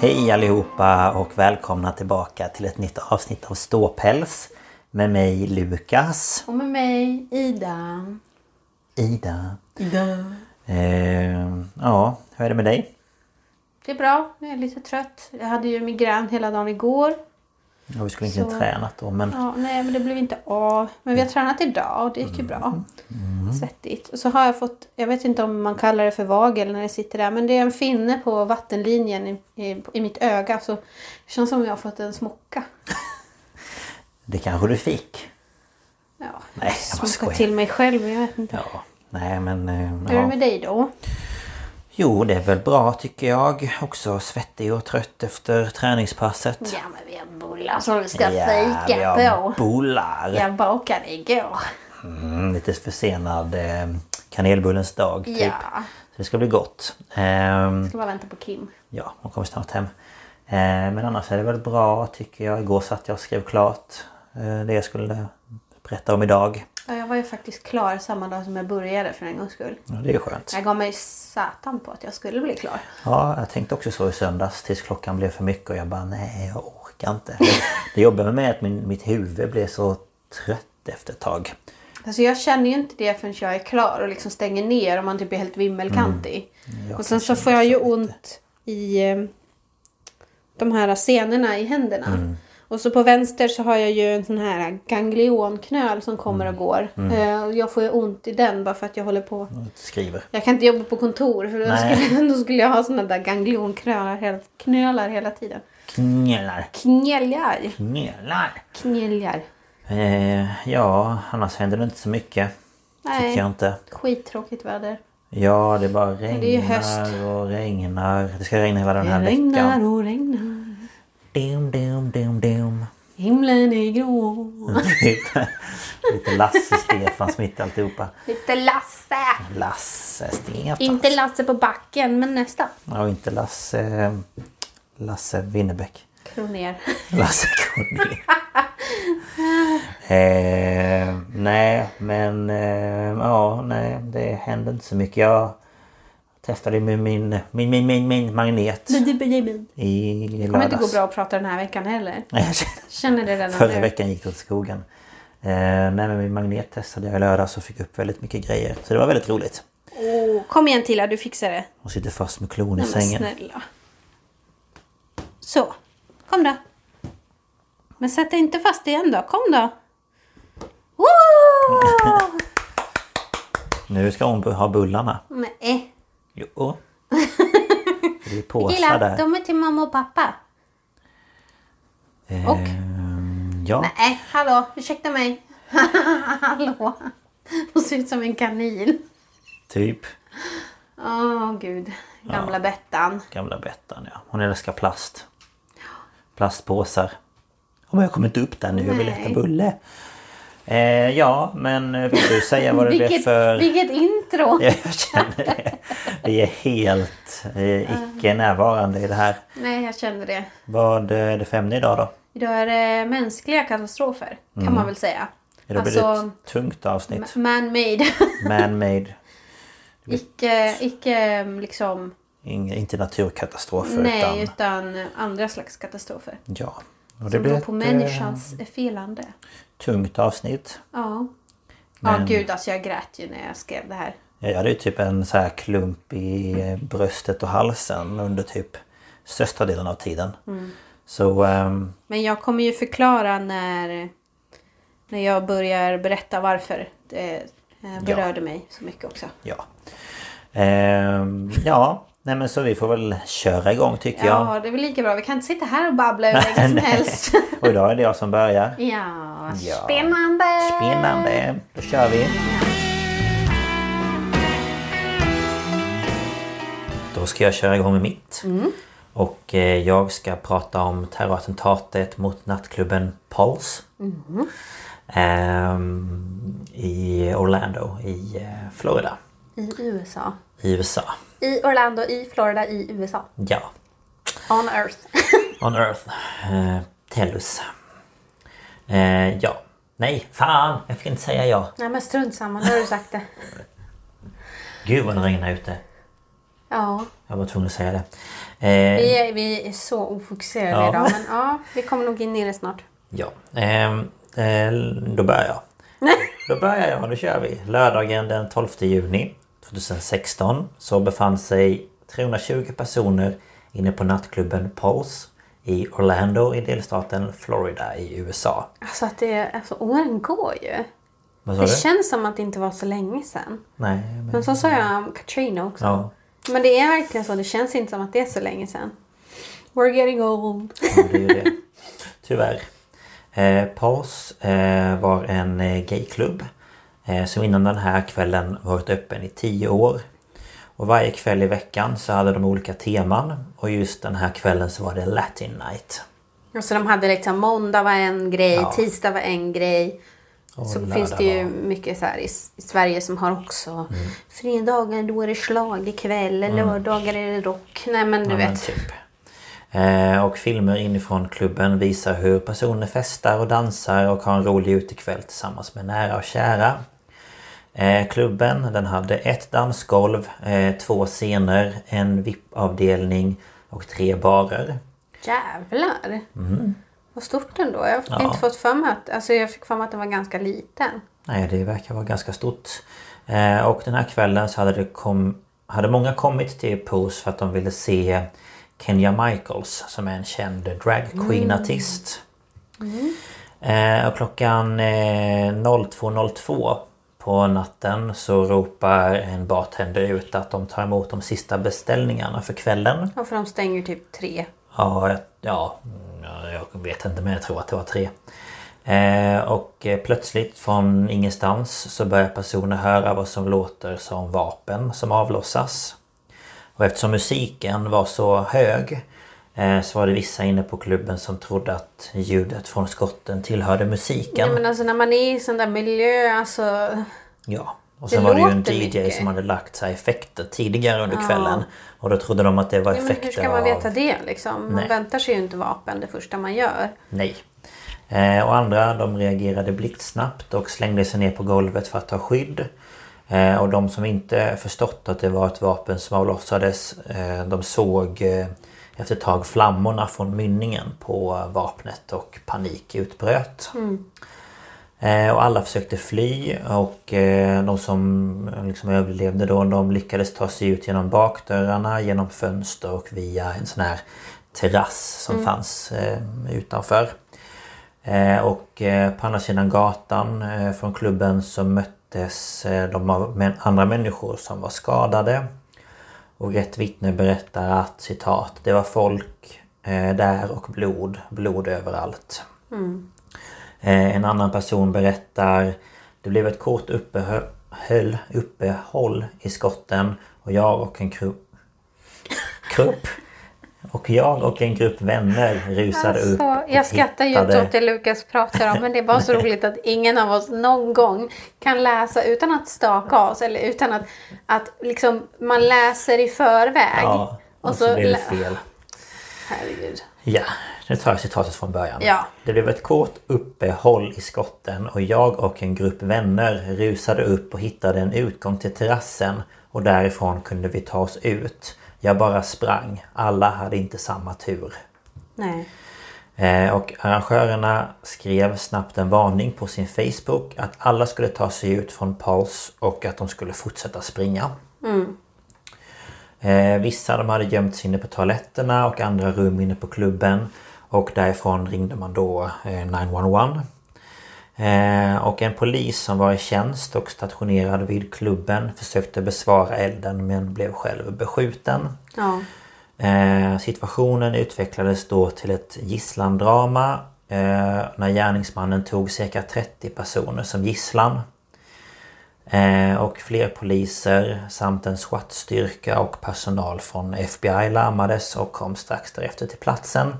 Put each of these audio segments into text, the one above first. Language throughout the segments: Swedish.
Hej allihopa och välkomna tillbaka till ett nytt avsnitt av Ståpäls med mig Lukas. Och med mig Ida. Ida. Ida. Eh, ja, hur är det med dig? Det är bra. Jag är lite trött. Jag hade ju migrän hela dagen igår. Ja, vi skulle egentligen Så- tränat då men Ja, nej, men det blev inte av. Men vi har tränat idag och det gick ju bra. Svettigt. Och så har jag fått, jag vet inte om man kallar det för vagel när det sitter där. Men det är en finne på vattenlinjen i, i, i mitt öga. Så det känns som jag har fått en smocka. det kanske du fick. Ja, Nej, jag smocka till mig själv. Jag vet inte. Ja, nej men... eh, Hur är det Ja. med dig då? Jo, det är väl bra tycker jag. Också svettig och trött efter träningspasset. Ja, men vi har bullar som vi ska Ja, fika vi har på. bullar. Jag bakade igår. Mm, lite försenad eh, kanelbullens dag typ. Ja. Så det ska bli gott. Ehm, Ska bara vänta på Kim. Ja, hon kommer snart hem. Eh, men annars är det väl bra tycker jag. Igår satt jag och skrev klart eh, det jag skulle berätta om idag. Ja, jag var ju faktiskt klar samma dag som jag började för en gångs skull. Ja, det är skönt. Jag gav mig satan på att jag skulle bli klar. Ja, jag tänkte också så i söndags tills klockan blev för mycket och jag bara nej, jag orkar inte. Det, jobbar med mig att min, mitt huvud blev så trött efter ett tag. Alltså jag känner ju inte det förrän jag är klar och liksom stänger ner och man typ är helt vimmelkantig. Jag och sen så får jag ju ont i eh, de här senorna i händerna. Och så på vänster så har jag ju en sån här ganglionknöl som kommer och går. Eh, och jag får ju ont i den bara för att jag håller på. Skriver. Jag kan inte jobba på kontor för då skulle, då skulle jag ha såna där ganglionknölar knölar hela tiden. Knälar. Knäljar. Knälar. Knäljar. Eh, ja, annars händer det inte så mycket. Nej. Tycker jag inte. Skittråkigt väder. Ja, det bara det är ju höst. regnar och regnar. Det ska regna hela den här Det regnar veckan. och regnar. Dum, dum, dum. Himlen är grå. Lite- Lite Lasse, Stefan Smith alltihopa. Lite Lasse. Lasse, Stefan. Inte Lasse på backen, men nästan. Ja, inte Lasse... Lasse Winnerbäck. Kroner. Lasse Kronér. eh, nej, men eh, ja, nej, det hände inte så mycket. Jag testade med min, min, min, min, min magnet du blir min. i Det kommer inte gå bra att prata den här veckan heller. Jag känner- det redan Förra nu. veckan gick det åt skogen. Eh, nej, men min magnet testade jag i lördags och fick upp väldigt mycket grejer. Så det var väldigt roligt. Åh, kom igen Tilla, du fixar det. Och sitter fast med klon i Nej, sängen. snälla. Så, kom då. Men sätt dig inte fast igen då. Kom då. Woo! Nu ska hon ha bullarna. Nej. Jo. Det är påsar Gilla, där. de är till mamma och pappa. Och? Ehm, ja. Nej, hallå, ursäkta mig. hallå. Hon ser ut som en kanin. Typ. Åh gud. Gamla Bettan. Gamla Bettan ja. Hon älskar plast. Plastpåsar. Oh, men jag kommer inte upp där nu, jag vill Nej. äta bulle. Eh, ja, men vill du säga vad det Vilket, för... vilket intro! Ja, jag känner det. Vi är helt eh, icke närvarande i det här. Nej, jag kände det. Vad är det för ämne idag då? Idag är det mänskliga katastrofer, kan man väl säga. Idag blir det Alltså, ett tungt avsnitt. man-made. Man-made. icke, icke liksom... Ing- Inte naturkatastrofer Nej, utan... utan andra slags katastrofer. Ja. Och det Som beror ett på eh, människans felande. Tungt avsnitt. Ja. Ja, Men- gud alltså jag grät ju när jag skrev det här. Jag hade ju typ en så här klump i bröstet och halsen under typ största delen av tiden. Mm. Så ehm, Men jag kommer ju förklara när, när jag börjar berätta varför det eh, berörde mig så mycket också. ja. Ehm, ja, nej men så vi får väl köra igång tycker jag. Ja, det är väl lika bra. Vi kan inte sitta här och babbla hur länge som helst. Och idag är det jag som börjar. Ja, Ja. spännande! Spännande! Då kör vi! Då ska jag köra igång med mitt. Och eh, jag ska prata om terrorattentatet mot nattklubben Pulse. Ehm, I Orlando i eh, Florida I USA. i USA. I Orlando, i Florida, i USA. Ja, On Earth. on Earth. Eh, Tellus. Eh, ja. Nej, fan! Jag fick inte säga ja. Nej men strunt samma, nu har du sagt det. Gud vad det regnar ute. Ja, Jag var tvungen att säga det. Eh, vi är, vi är så ofokuserade Ja. idag men ja, vi kommer nog in i det snart. Ja, ehm, eh, då börjar jag. Då börjar jag, då kör vi. Lördagen den 12 juni 2016 så befann sig 320 personer inne på nattklubben Pulse i Orlando i delstaten Florida i USA. Alltså att det, alltså åren går ju. Vad Det du? känns som att det inte var så länge sedan. Nej, men... Men så sa jag om Katrina också. Ja. Men det är verkligen så. Det känns inte som att det är så länge sedan. We're getting old. Ja, det är det. Tyvärr. Eh, Pulse eh, var en eh, gayklubb som innan den här kvällen varit öppen i 10 år. Och varje kväll i veckan så hade de olika teman och just den här kvällen så var det Latin Night. Och så de hade liksom måndag var en grej, Ja. tisdag var en grej. Och Så finns det ju var- Mm. mycket så här i, Sverige som har också fredagar då är det schlagerkväll, eller lördagar är det rock. Nej men du Ja, men vet. typ. Eh, och filmer inifrån klubben visar hur personer festar och dansar och har en rolig utekväll tillsammans med nära och kära. Eh, klubben den hade ett dansgolv, eh, två scener, en VIP-avdelning och tre barer. Jävlar! Vad stort ändå. Jag har Mm. Ja. inte fått för mig att, alltså jag fick för mig att den var ganska liten. Nej, det verkar vara ganska stort. Eh, och den här kvällen så hade det kom, hade många kommit till Pose för att de ville se Kenya Michaels som är en känd drag queen artist. Eh, och klockan eh, 02.02 på natten så ropar en bartender ut att de tar emot de sista beställningarna för kvällen. Ja, för de stänger typ tre. Ja, jag- ja, mm, jag vet inte men jag tror att det var tre. Eh, och eh, plötsligt från ingenstans så börjar personer höra vad som låter som vapen som avlossas. Och eftersom musiken var så hög så var det vissa inne på klubben som trodde att ljudet från skotten tillhörde musiken. Nej men alltså när man är i sån där miljö, alltså. Ja. Och Det sen var det ju en DJ mycket. som hade lagt sig effekter tidigare under kvällen. Och då trodde de att det var Ja, men effekter hur ska man av... veta det liksom? Man Nej. väntar sig ju inte vapen det första man gör. Nej. Eh, och andra de reagerade blixtsnabbt och slängde sig ner på golvet för att ta skydd. Eh, och de som inte förstått att det var ett vapen som avlossades eh, de såg eh, efter ett tag flammorna från mynningen på vapnet och panik utbröt. Eh, och alla försökte fly och eh, de som liksom överlevde då de lyckades ta sig ut genom bakdörrarna, genom fönster och via en sån här terrass som fanns eh, utanför. Eh, och eh, på andra sidan gatan eh, från klubben så möttes eh, de av andra människor som var skadade. Och ett vittne berättar att citat Det var folk eh, där och blod, blod överallt. Eh, en annan person berättar Det blev ett kort uppehåll, uppehåll i skotten och jag och en kru- grupp. Och jag och en grupp vänner rusade upp Alltså, och jag skrattar djupt hittade- åt det Lukas pratar om men det är bara så roligt att ingen av oss någon gång kan läsa utan att staka oss eller utan att, att liksom man läser i förväg. Ja, och så blev det lä- fel. Herregud. Ja, nu tar jag citatet från början. Ja. Det blev ett kort uppehåll i skotten och jag och en grupp vänner rusade upp och hittade en utgång till terrassen och därifrån kunde vi ta oss ut. Jag bara sprang. Alla hade inte samma tur. Nej. Eh, Och arrangörerna skrev snabbt en varning på sin Facebook att alla skulle ta sig ut från Pulse och att de skulle fortsätta springa. Eh, vissa de hade gömt sig inne på toaletterna och andra rum inne på klubben. Och därifrån ringde man då eh, 911. Eh, och en polis som var i tjänst och stationerad vid klubben försökte besvara elden men blev själv beskjuten. Ja. Eh, situationen utvecklades då till ett gisslandrama eh, när gärningsmannen tog cirka 30 personer som gisslan. Och fler poliser samt en SWAT-styrka och personal från FBI larmades och kom strax därefter till platsen.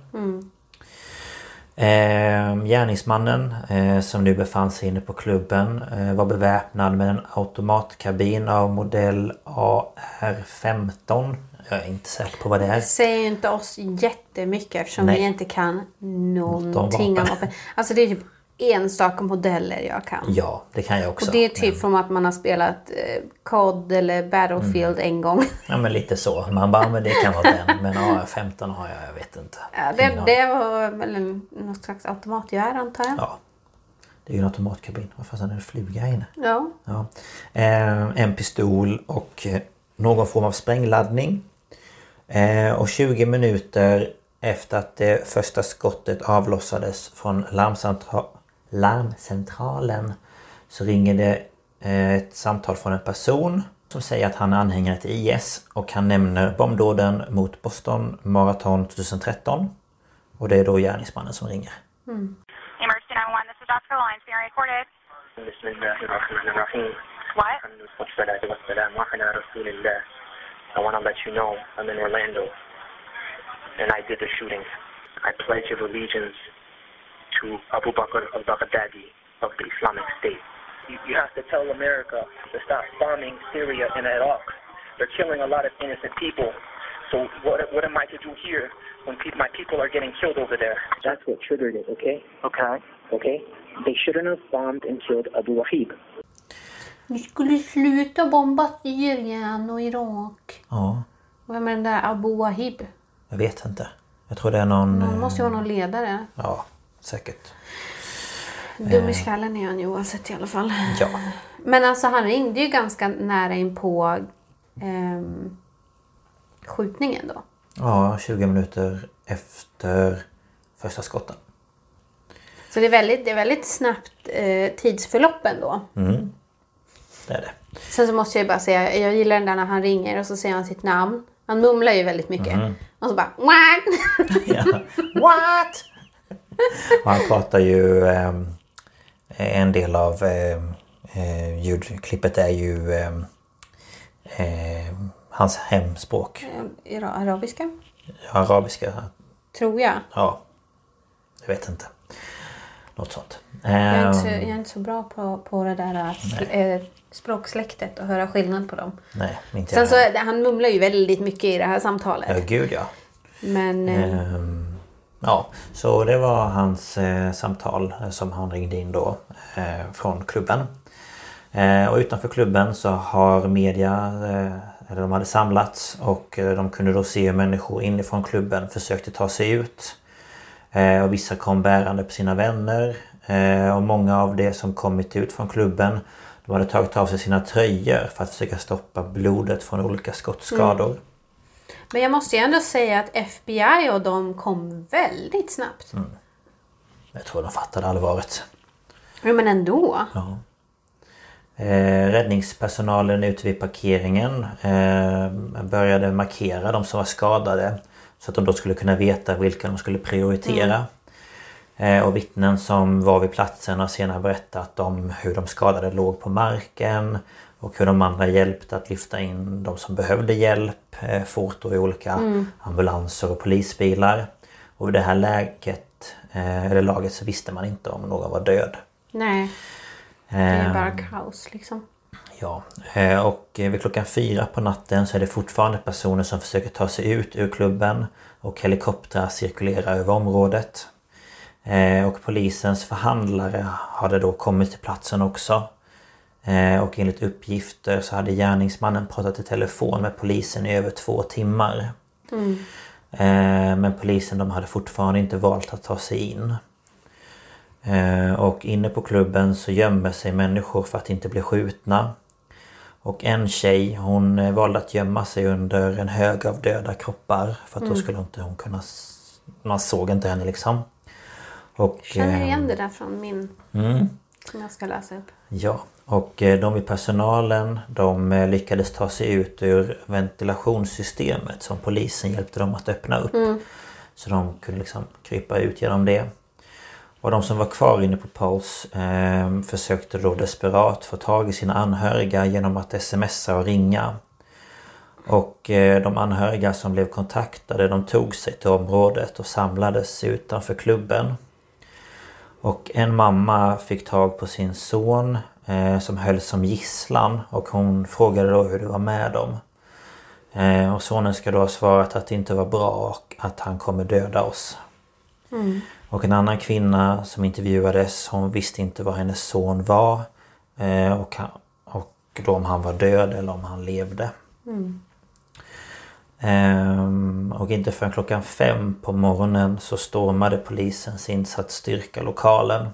Eh, gärningsmannen eh, som nu befann sig inne på klubben eh, var beväpnad med en automatkabin av modell AR-15. Jag är inte säker på vad det är. Det säger inte oss jättemycket eftersom Nej. vi inte kan någonting om vapen. Alltså det är typ enstaka modeller jag kan. Ja, det kan jag också. Och det är typ som att man har spelat eh, COD eller Battlefield Mm. en gång. Ja men lite så. Man bara, men det kan vara den. Men AR-15 har jag, jag vet inte. Ja, det, det var väl en, något slags automatgevär antar jag. Ja. Det är ju en automatkabin. Vad fasen är det fluga här inne? Ja. Ja. Eh, en pistol och eh, någon form av sprängladdning. Eh, och 20 minuter efter att det första skottet avlossades från larmcentra- larmcentralen så ringer det eh, ett samtal från en person som säger att han är anhängare till IS och han nämner bombdåden mot Boston Marathon 2013. Och det är då gärningsmannen som ringer. Mm. I pledge of allegiance to Abu Bakr al-Baghdadi of the Islamic State. You, you have to tell America to stop bombing Syria and Iraq. They're killing a lot of innocent people. So what, what am I to do here when pe- my people are getting killed over there? That's what triggered it, okay? Okay. Okay? They shouldn't have bombed and killed Abu Wahib. Vi skulle sluta bomba Syrien och Irak. Ja, Och Vem är den där Abu Wahib? jag vet inte. Jag tror det är någon... Han eh, måste ju vara någon ledare. Ja, säkert. Dum i skallen är han ju oavsett i alla fall. Ja. Men alltså han ringde ju ganska nära in på ehm, skjutningen då. Ja, 20 minuter efter första skotten. Så det är väldigt, det är väldigt snabbt eh, tidsförlopp ändå. Det är det. Sen så måste jag ju bara säga, jag gillar den där när han ringer och så säger han sitt namn. Han mumlar ju väldigt mycket. Och så bara What? Ja. What? Och han pratar ju... ehm, en del av ehm, eh, ljudklippet är ju ehm, ehm, hans hemspråk. Ara- Arabiska? Arabiska. Tror jag. Ja. Jag vet inte. Något sånt. Jag är inte så, Ehm, jag är inte så bra på, på det där sl- eh, språksläktet och höra skillnad på dem. Nej, inte Sen jag så, han mumlar ju väldigt mycket i det här samtalet. Ja, gud ja. Men eh, Ehm, ja, så det var hans eh, samtal eh, som han ringde in då eh, från klubben. Eh, och utanför klubben så har media, eh, eller de hade samlats och eh, de kunde då se hur människor inifrån klubben försökte ta sig ut. Eh, och vissa kom bärande på sina vänner. Eh, och många av de som kommit ut från klubben de hade tagit av sig sina tröjor för att försöka stoppa blodet från olika skottskador. Mm. Men jag måste ju ändå säga att FBI och de kom väldigt snabbt. Jag tror de fattade allvaret. Ja, men ändå. Ja. Eh, räddningspersonalen ute vid parkeringen eh, började markera de som var skadade. Så att de då skulle kunna veta vilka de skulle prioritera. Eh, och vittnen som var vid platsen har senare berättat om hur de skadade låg på marken. Och hur de andra hjälpte att lyfta in de som behövde hjälp. Eh, foto i olika ambulanser och polisbilar. Och i det här läget, eh, eller laget så visste man inte om någon var död. Nej, det är Eh, bara kaos liksom. Ja, eh, och vid klockan fyra på natten så är det fortfarande personer som försöker ta sig ut ur klubben och helikoptrar cirkulerar över området. Eh, Och polisens förhandlare hade då kommit till platsen också. Eh, Och enligt uppgifter så hade gärningsmannen pratat i telefon med polisen i över två timmar. Eh, Men polisen de hade fortfarande inte valt att ta sig in. Eh, Och inne på klubben så gömmer sig människor för att inte bli skjutna. Och en tjej hon valde att gömma sig under en hög av döda kroppar. För att då skulle inte hon kunna... Man såg inte henne liksom. Och, Känner eh, igen det där från min. Mm. Som jag ska läsa upp. Ja, och eh, de i personalen de eh, lyckades ta sig ut ur ventilationssystemet som polisen hjälpte dem att öppna upp. Så de kunde liksom krypa ut genom det. Och de som var kvar inne på Pulse eh, försökte då desperat få tag i sina anhöriga genom att smsa och ringa. Och eh, de anhöriga som blev kontaktade de tog sig till området och samlades utanför klubben. Och en mamma fick tag på sin son som hölls som gisslan och hon frågade då hur det var med dem. Eh, och sonen ska då ha svarat att det inte var bra och att han kommer döda oss. Och en annan kvinna som intervjuades hon visste inte var hennes son var. Eh, och, han, och då om han var död eller om han levde. Ehm, och inte förrän klockan fem på morgonen så stormade polisens insatsstyrka lokalen.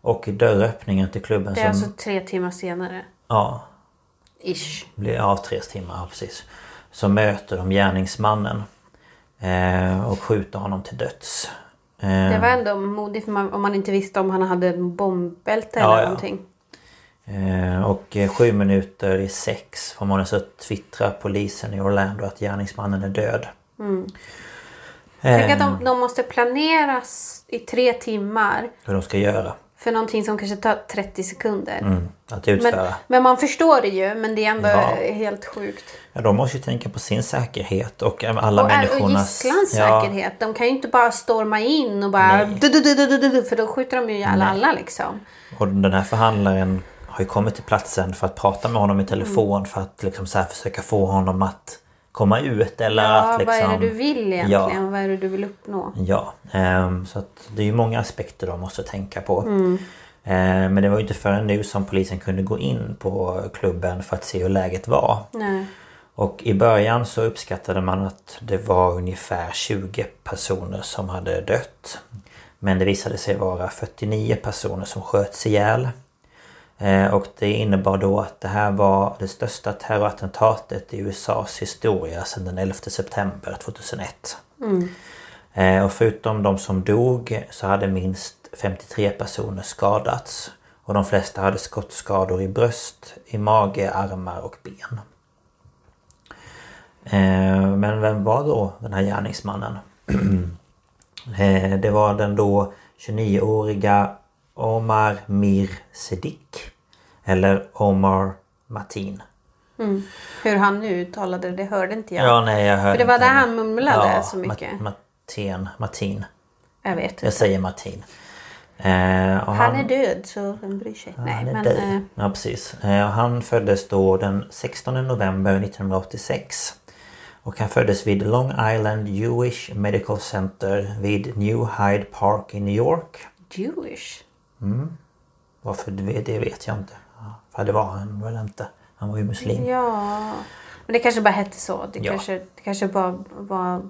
Och dörröppningen till klubben Det är som... alltså tre timmar senare. Ja, Ish. blir, ja, tre timmar, ja, precis. Så möter de gärningsmannen. Eh, och skjuter honom till döds. Eh, Det var ändå modigt man, om man inte visste om han hade en bombbälte eller ja. någonting. Eh, och eh, sju minuter i sex på morgonen så twittrar polisen i Orlando att gärningsmannen är död. Tänk att Eh, de, de måste planeras i tre timmar hur de ska göra. För någonting som kanske tar 30 sekunder. Mm, att utföra. Men, men man förstår det ju, men det är ändå Ja. helt sjukt. Ja, de måste ju tänka på sin säkerhet och alla Och, är- och människornas... gisslans Ja, säkerhet. De kan ju inte bara storma in och bara... Du, du, du, för då skjuter de ju ihjäl alla liksom. och den här förhandlaren har ju kommit till platsen för att prata med honom i telefon för att liksom så försöka få honom att komma ut eller Ja, att liksom... vad är det du vill egentligen? Ja. Vad är det du vill uppnå? Ja, ehm, så att det är ju många aspekter de måste tänka på. Mm. Eh, Men det var ju inte förrän nu som polisen kunde gå in på klubben för att se hur läget var. Nej. Och i början så uppskattade man att det var ungefär 20 personer som hade dött. Men det visade sig vara 49 personer som sköts ihjäl. Eh, Och det innebar då att det här var det största terrorattentatet i USAs historia sedan den 11 september 2001. Eh, Och förutom de som dog så hade minst 53 personer skadats. Och de flesta hade skottskador i bröst, i mage, armar och ben. Eh, Men vem var då den här gärningsmannen? Det var den då 29-åriga Omar Mir Sedik. Eller Omar Matin. Hur han nu uttalade det, hörde inte jag. Ja, nej jag hörde För det var inte där han mumlade så mycket. Ma- Matin. Matin. Jag vet Jag inte. säger Martin. Eh, och Han är död så vem bryr sig? Nej, han är men... död. Eh, Ja precis. Eh, han föddes då den 16 november 1986. Och han föddes vid Long Island Jewish Medical Center vid New Hyde Park i New York. Jewish? Varför det vet jag inte. För det var han väl inte. Han var ju muslim. Ja. Men det kanske bara hette så. Det, Ja. kanske, det kanske bara var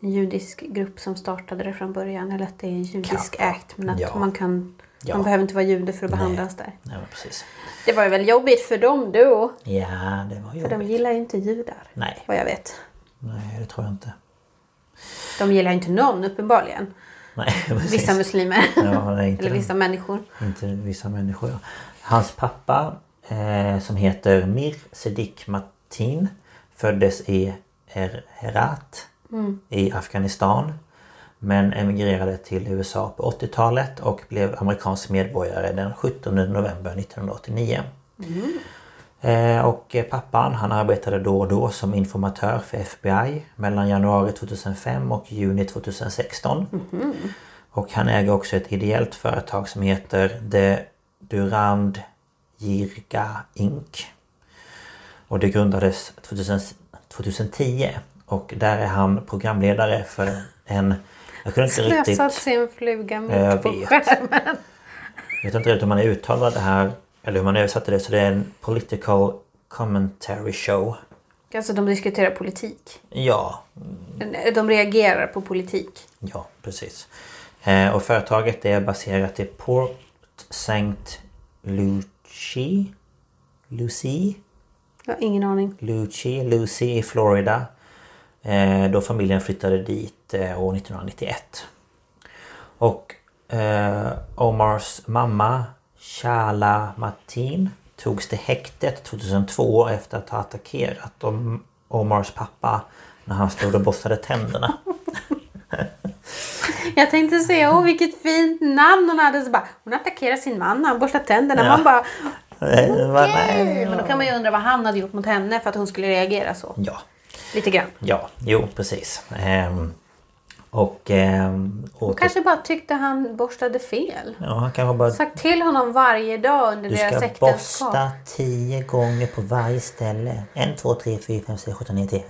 en judisk grupp som startade det från början. Eller att det är en judisk Kan akt. Men att Ja. man kan... Ja. Man behöver inte vara jude för att behandlas där. Nej men precis. Det var ju väl jobbigt för dem då. Ja det var För de jobbigt. gillar ju inte judar. Nej. Vad jag vet. Nej det tror jag inte. De gillar ju inte någon uppenbarligen. Nej. Vissa muslimer. Ja, nej, Eller den. vissa människor. Inte vissa människor. ja. Hans pappa eh, som heter Mir Sedik Matin föddes i Er- Herat i Afghanistan. Men emigrerade till USA på 80-talet och blev amerikansk medborgare den 17 november 1989. Eh, Och eh, pappan han arbetade då och då som informatör för FBI mellan januari 2005 och juni 2016. Och han äger också ett ideellt företag som heter The Durand Jirga Inc. Och det grundades 2000, 2010 och där är han programledare för en... Jag kunde inte Slösat riktigt... sin fluga Jag mitt på skärmen. Jag vet inte riktigt hur man uttalar det här eller hur man översätter det så det är en political commentary show. Alltså de diskuterar politik. Ja, De reagerar på politik. ja precis. Eh, och företaget är baserat i Port St. Lucie. Lucie? Jag har ingen aning. Lucie, Lucie i Florida. Eh, då familjen flyttade dit eh, år 1991. Och Omars mamma Shala Martin togs till häktet 2002 efter att ha attackerat Om- Omars pappa när han stod och borstade tänderna. Jag tänkte säga, åh vilket fint namn hon hade. Så bara, hon attackerar sin man när han borstar tänderna. Ja. Man bara, nej. Men då kan man ju undra vad han hade gjort mot henne för att hon skulle reagera så. Ja, Lite grann. ja, jo precis. Ehm, och... Hon åter- kanske bara tyckte han borstade fel. Ja, han kanske bara... Sagt till honom varje dag under Du deras ska äktenskap. borsta tio gånger på varje ställe. En, två, tre, fyra, fem, sex, sjutton, nio, tio.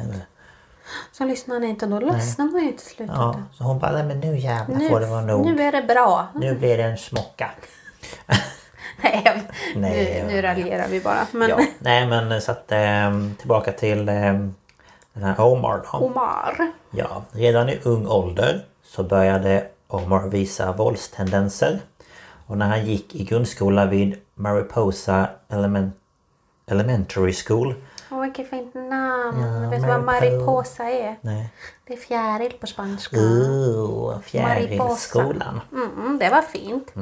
Så lyssnar han inte. Då ledsnar man ju till slut. Ja, så hon bara, "Nej, men nu jävlar Nu, får det vara nog. nu är det bra. Nu blir det en smocka. Nej, Nej, nu, nu raljerar vi bara. Men Ja, nej men så att ehm, tillbaka till ehm, den här Omar då. Omar. Ja, redan i ung ålder så började Omar visa våldstendenser. Och när han gick i grundskola vid Mariposa Element Elementary School. Åh, vilket fint namn. Ja, Vet du vad Mariposa. är? Nej. Det är fjäril på spanska. Ooh, fjärilsskolan. Mm, det var fint.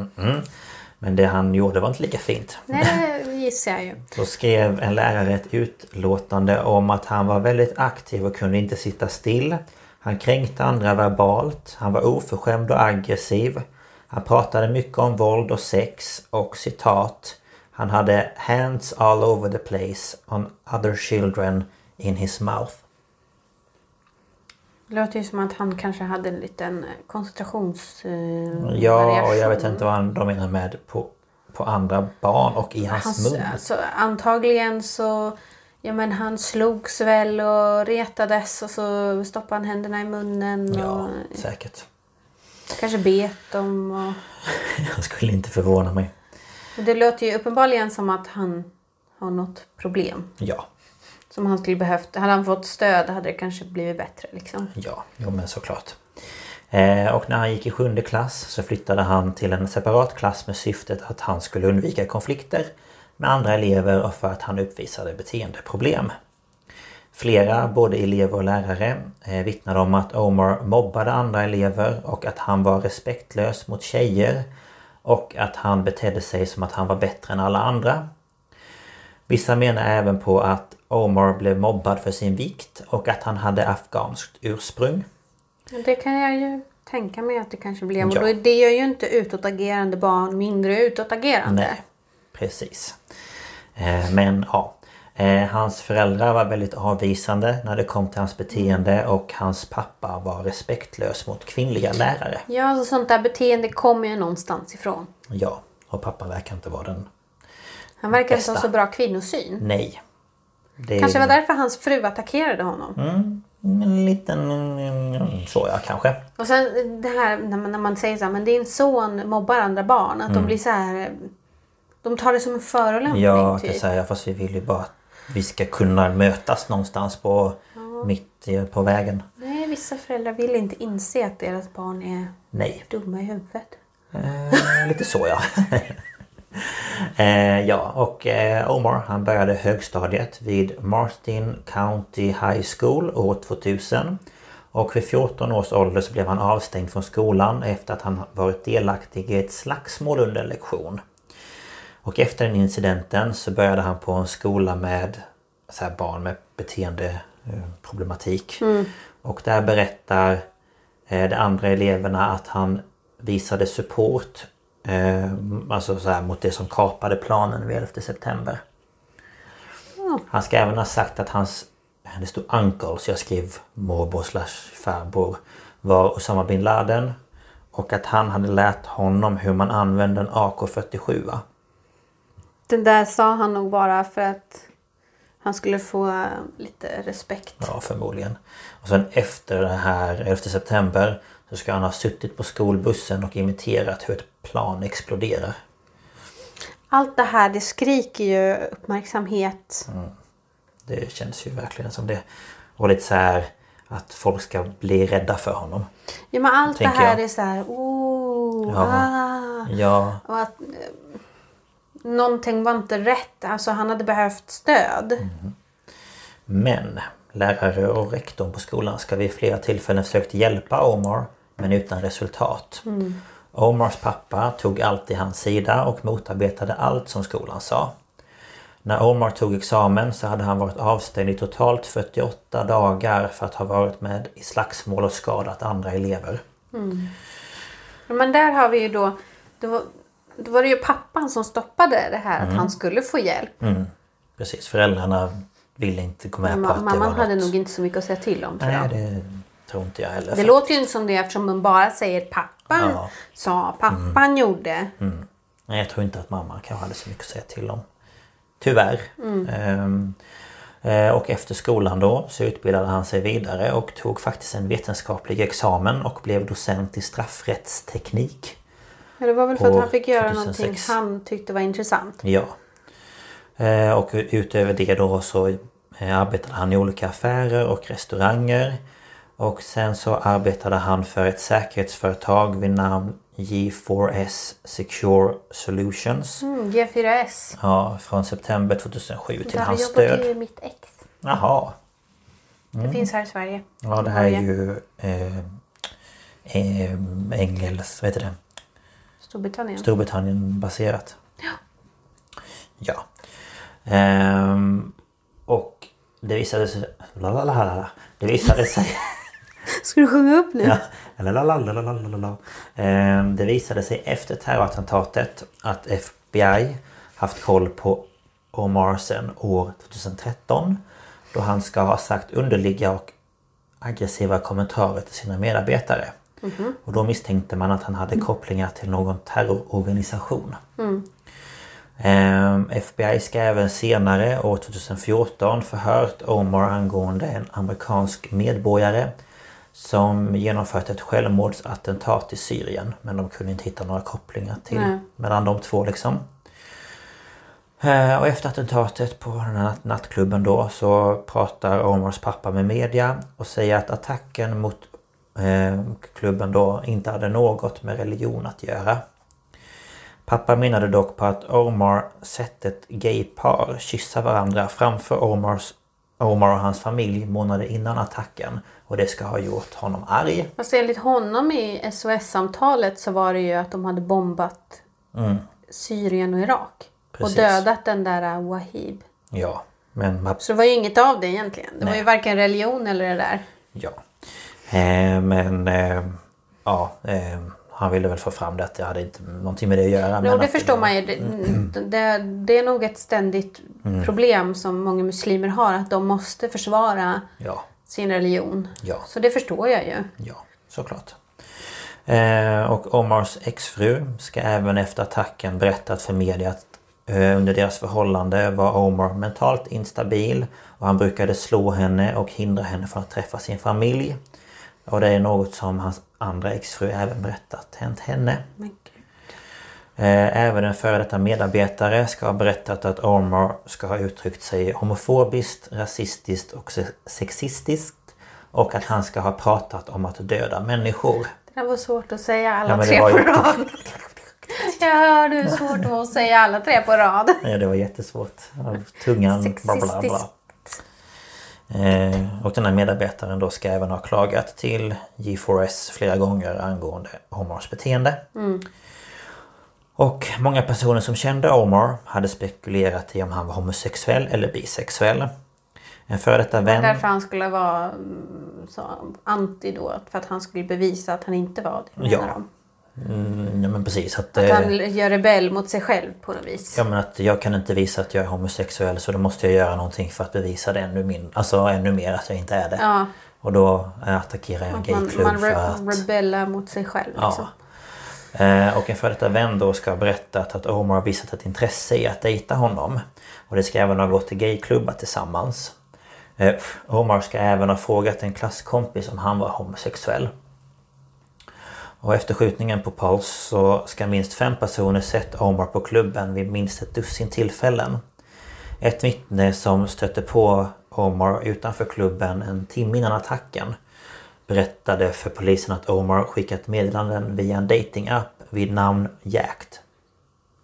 Men det han gjorde var inte lika fint. Nej, det gissar jag ju. Då skrev en lärare ett utlåtande om att han var väldigt aktiv och kunde inte sitta still. Han kränkte andra verbalt. Han var oförskämd och aggressiv. Han pratade mycket om våld och sex och citat. Han hade hands all over the place on other children in his mouth. Det låter ju som att han kanske hade en liten koncentrations... Eh, Ja, och jag vet inte vad han- de menar med på, på andra barn och i hans Hans, mun. alltså, antagligen så... Ja men han slogs väl och retades och så stoppade han händerna i munnen Ja, och säkert. kanske bet dem. Och... Jag skulle inte förvåna mig. Det låter ju uppenbarligen som att han har något problem. Ja, som han skulle behövt. Hade han fått stöd hade det kanske blivit bättre liksom. Ja, jo men såklart. Eh, och när han gick i sjunde klass så flyttade han till en separat klass med syftet att han skulle undvika konflikter med andra elever och för att han uppvisade beteendeproblem. Flera, både elever och lärare, eh, vittnade om att Omar mobbade andra elever och att han var respektlös mot tjejer och att han betedde sig som att han var bättre än alla andra. Vissa menar även på att Omar blev mobbad för sin vikt och att han hade afghanskt ursprung. Det kan jag ju tänka mig att det kanske. Och Ja. det gör ju inte utåtagerande barn mindre utåtagerande. Nej, precis. Eh, Men ja. Eh, Hans föräldrar var väldigt avvisande när det kom till hans beteende och hans pappa var respektlös mot kvinnliga lärare. Ja, alltså sånt där beteende kommer ju någonstans ifrån. Ja, och pappa verkar inte vara den... Han verkar inte ha så bra kvinnosyn. Nej. Det Kanske var därför hans fru attackerade honom. en liten... mm, Så ja, kanske. Och sen det här när man, när man säger så här, men din son mobbar andra barn. Att de blir så här... De tar det som en förolämpning Mm. Ja, typ. säga. Fast vi vill ju bara att vi ska kunna mötas någonstans på mitt i- på vägen. Nej, vissa föräldrar vill inte inse att deras barn är Nej. dumma i huvudet. Eh, lite så ja. eh, ja och eh, Omar han började högstadiet vid Martin County High School år 2000. Och vid 14 års ålder så blev han avstängd från skolan efter att han varit delaktig i ett slagsmål under en lektion. Och efter den incidenten så började han på en skola med så barn med beteendeproblematik. Och där berättar eh, de andra eleverna att han visade support eh, alltså så här, mot det som kapade planen vid 11 september. Han ska även ha sagt att hans, det stod uncle så jag skrev morbror slash farbror, var Osama bin Laden. Och att han hade lärt honom hur man använde en AK47. va? Den där sa han nog bara för att han skulle få lite respekt. Ja, förmodligen. Och sen efter det här 11 september så ska han ha suttit på skolbussen och imiterat hur ett plan exploderar. Allt det här det skriker ju uppmärksamhet. Det känns ju verkligen som det. Och lite så här att folk ska bli rädda för honom. Ja men allt det här jag. är så här, oh, Ja. ah. Ja, Och att eh, någonting var inte rätt. Alltså han hade behövt stöd. Mm. men lärare och rektorn på skolan ska vid flera tillfällen försökt hjälpa Omar men utan resultat. Omars pappa tog alltid hans sida och motarbetade allt som skolan sa. När Omar tog examen så hade han varit avstängd i totalt 48 dagar för att ha varit med i slagsmål och skadat andra elever. Men där har vi ju då, då, var- då var det ju pappan som stoppade det här Mm. att han skulle få hjälp. Precis, föräldrarna ville inte gå med på att det mamman var hade något. nog inte så mycket att säga till om tror Nej, jag. det tror inte jag heller. Det låter ju inte som det eftersom man bara säger pappan Ja. Mm. sa, pappan gjorde. Nej, jag tror inte att mamma kanske hade så mycket att säga till om. Tyvärr. Ehm, eh, och efter skolan då så utbildade han sig vidare och tog faktiskt en vetenskaplig examen och blev docent i straffrättsteknik. Ja, det var väl för att han fick göra 2006. någonting han tyckte var intressant. Ja. Eh, och utöver det då så eh, arbetade han i olika affärer och restauranger. Och sen så arbetade han för ett säkerhetsföretag vid namn G4S Secure Solutions. Mm, G4S. Ja, från september 2007 till Där hans jobbade död. ju mitt ex. Jaha. Det finns här i Sverige. Ja, det här är ju eh, eh, Engels, vad heter det? Storbritannien. Storbritannien baserat. Ja. Ehm, och det visade sig... Lalalala, det visade sig... Ska du sjunga upp nu? ja, lalalala. Ehm, det visade sig efter terrorattentatet att FBI haft koll på Omar sedan år 2013. Då han ska ha sagt underliga och aggressiva kommentarer till sina medarbetare. Och då misstänkte man att han hade kopplingar till någon terrororganisation. Ehm, FBI ska även senare år 2014 förhört Omar angående en amerikansk medborgare som genomfört ett självmordsattentat i Syrien. Men de kunde inte hitta några kopplingar till Nej. mellan de två liksom. Eh, Och efter attentatet på den här natt- nattklubben då så pratar Omars pappa med media och säger att attacken mot eh, klubben då inte hade något med religion att göra. Pappa menade dock på att Omar sett ett gaypar kyssa varandra framför Omars, Omar och hans familj månader innan attacken och det ska ha gjort honom arg. Fast enligt honom i SOS-samtalet så var det ju att de hade bombat Syrien och Irak. Precis. Och dödat den där uh, Wahib. Ja, men Så det var ju inget av det egentligen. Det var Nej. ju varken religion eller det där. Ja. Eh, men eh, ja, eh, han ville väl få fram det att det hade inte någonting med det att göra. Jo, det förstår man ju. Det, det, det är nog ett ständigt problem som många muslimer har. Att de måste försvara Ja, sin religion. Ja. Så det förstår jag ju. ja, såklart. Eh, och Omars exfru ska även efter attacken berättat för media att eh, under deras förhållande var Omar mentalt instabil och han brukade slå henne och hindra henne från att träffa sin familj. Och det är något som hans andra exfru även berättat hänt henne. Eh, Även en före detta medarbetare ska ha berättat att Omar ska ha uttryckt sig homofobiskt, rasistiskt och se- sexistiskt. Och att han ska ha pratat om att döda människor. Det var svårt att säga alla Ja, tre på ju- rad. Jag hörde hur svårt det var att säga alla tre på rad. Ja, det var jättesvårt. Tungan... Bla bla bla. Eh, och den här medarbetaren då ska även ha klagat till G4S flera gånger angående Omars beteende. Och många personer som kände Omar hade spekulerat i om han var homosexuell eller bisexuell. En före detta vän... Därför han skulle vara mm, så, anti då. För att han skulle bevisa att han inte var det. Ja. menar de. Mm, ja men precis. Att, Att eh, han gör rebell mot sig själv på något vis. Ja men att jag kan inte visa att jag är homosexuell så då måste jag göra någonting för att bevisa det ännu, min, alltså ännu mer att jag inte är det. Ja, Och då eh, attackerar jag en man, gayklubb man för re- att... rebellar mot sig själv. Liksom. Ja. Eh, och en före detta vän då ska ha berättat att Omar har visat ett intresse i att dejta honom. Och det ska även ha gått till gayklubbar tillsammans. Eh, Omar ska även ha frågat en klasskompis om han var homosexuell. Och efter skjutningen på Pulse så ska minst fem personer sett Omar på klubben vid minst ett dussin tillfällen. Ett vittne som stötte på Omar utanför klubben en timme innan attacken berättade för polisen att Omar skickat meddelanden via en datingapp vid namn Jacked.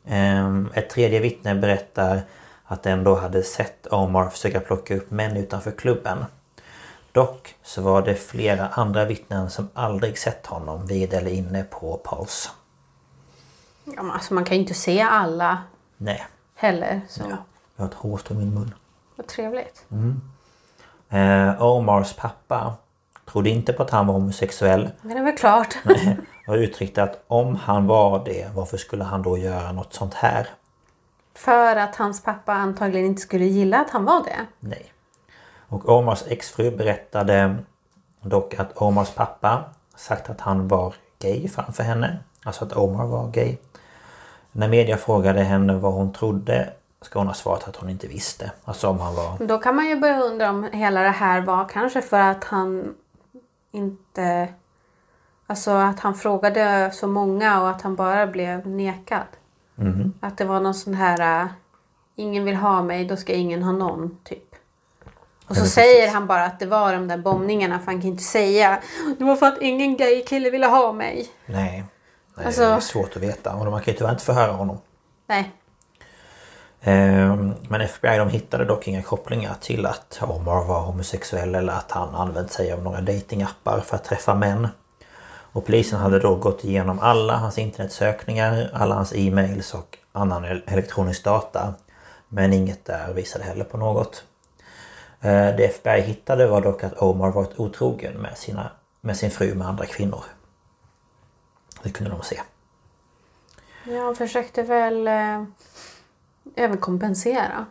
Ehm, ett tredje vittne berättar att den då hade sett Omar försöka plocka upp män utanför klubben. Dock så var det flera andra vittnen som aldrig sett honom vid eller inne på Pulse. Ja, men alltså man kan ju inte se alla Nej, heller. Så jag har ett hårstrå i min mun. vad trevligt. Eh, Omars pappa trodde inte på att han var homosexuell Men det är väl klart. och uttryckte att om han var det, varför skulle han då göra något sånt här? För att hans pappa antagligen inte skulle gilla att han var det. Nej. Och Omars exfru berättade dock att Omars pappa sagt att han var gay framför henne. Alltså att Omar var gay. När media frågade henne vad hon trodde ska hon ha svarat att hon inte visste. Alltså om han var... Då kan man ju börja undra om hela det här var kanske för att han inte... Alltså att han frågade så många och att han bara blev nekad. Att det var någon sån här... äh, Ingen vill ha mig, då ska ingen ha någon, typ. Och så säger han bara att det var de där bombningarna för han kan inte säga Det var för att ingen gay kille ville ha mig. Nej. Nej Alltså- Det är svårt att veta och man kan ju tyvärr inte förhöra honom. Nej. Ehm, Men FBI de hittade dock inga kopplingar till att Omar var homosexuell eller att han använt sig av några datingappar för att träffa män. Och polisen hade då gått igenom alla hans internetsökningar, alla hans e-mails och annan el- elektronisk data. Men inget där visade heller på något. Eh, Det FBI hittade var dock att Omar varit otrogen med, sina, med sin fru med andra kvinnor. Det kunde de se. Jag försökte väl eh, överkompensera.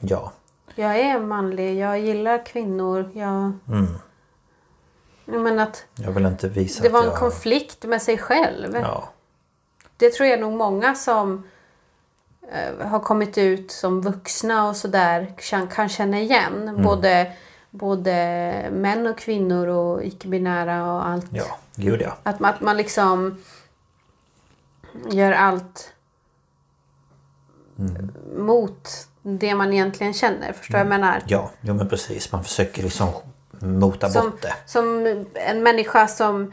Ja. Jag är manlig, jag gillar kvinnor. Jag... Jag menar att Jag vill inte visa det var en jag... konflikt med sig själv. Ja. Det tror jag nog många som har kommit ut som vuxna och sådär kan, kan känna igen. Mm. Både, både män och kvinnor och icke-binära och allt. Ja, gud ja. Att, man, att man liksom gör allt mot det man egentligen känner. Förstår vad jag menar? Ja, jo men precis. Man försöker liksom mota Som, bort det. som en människa som,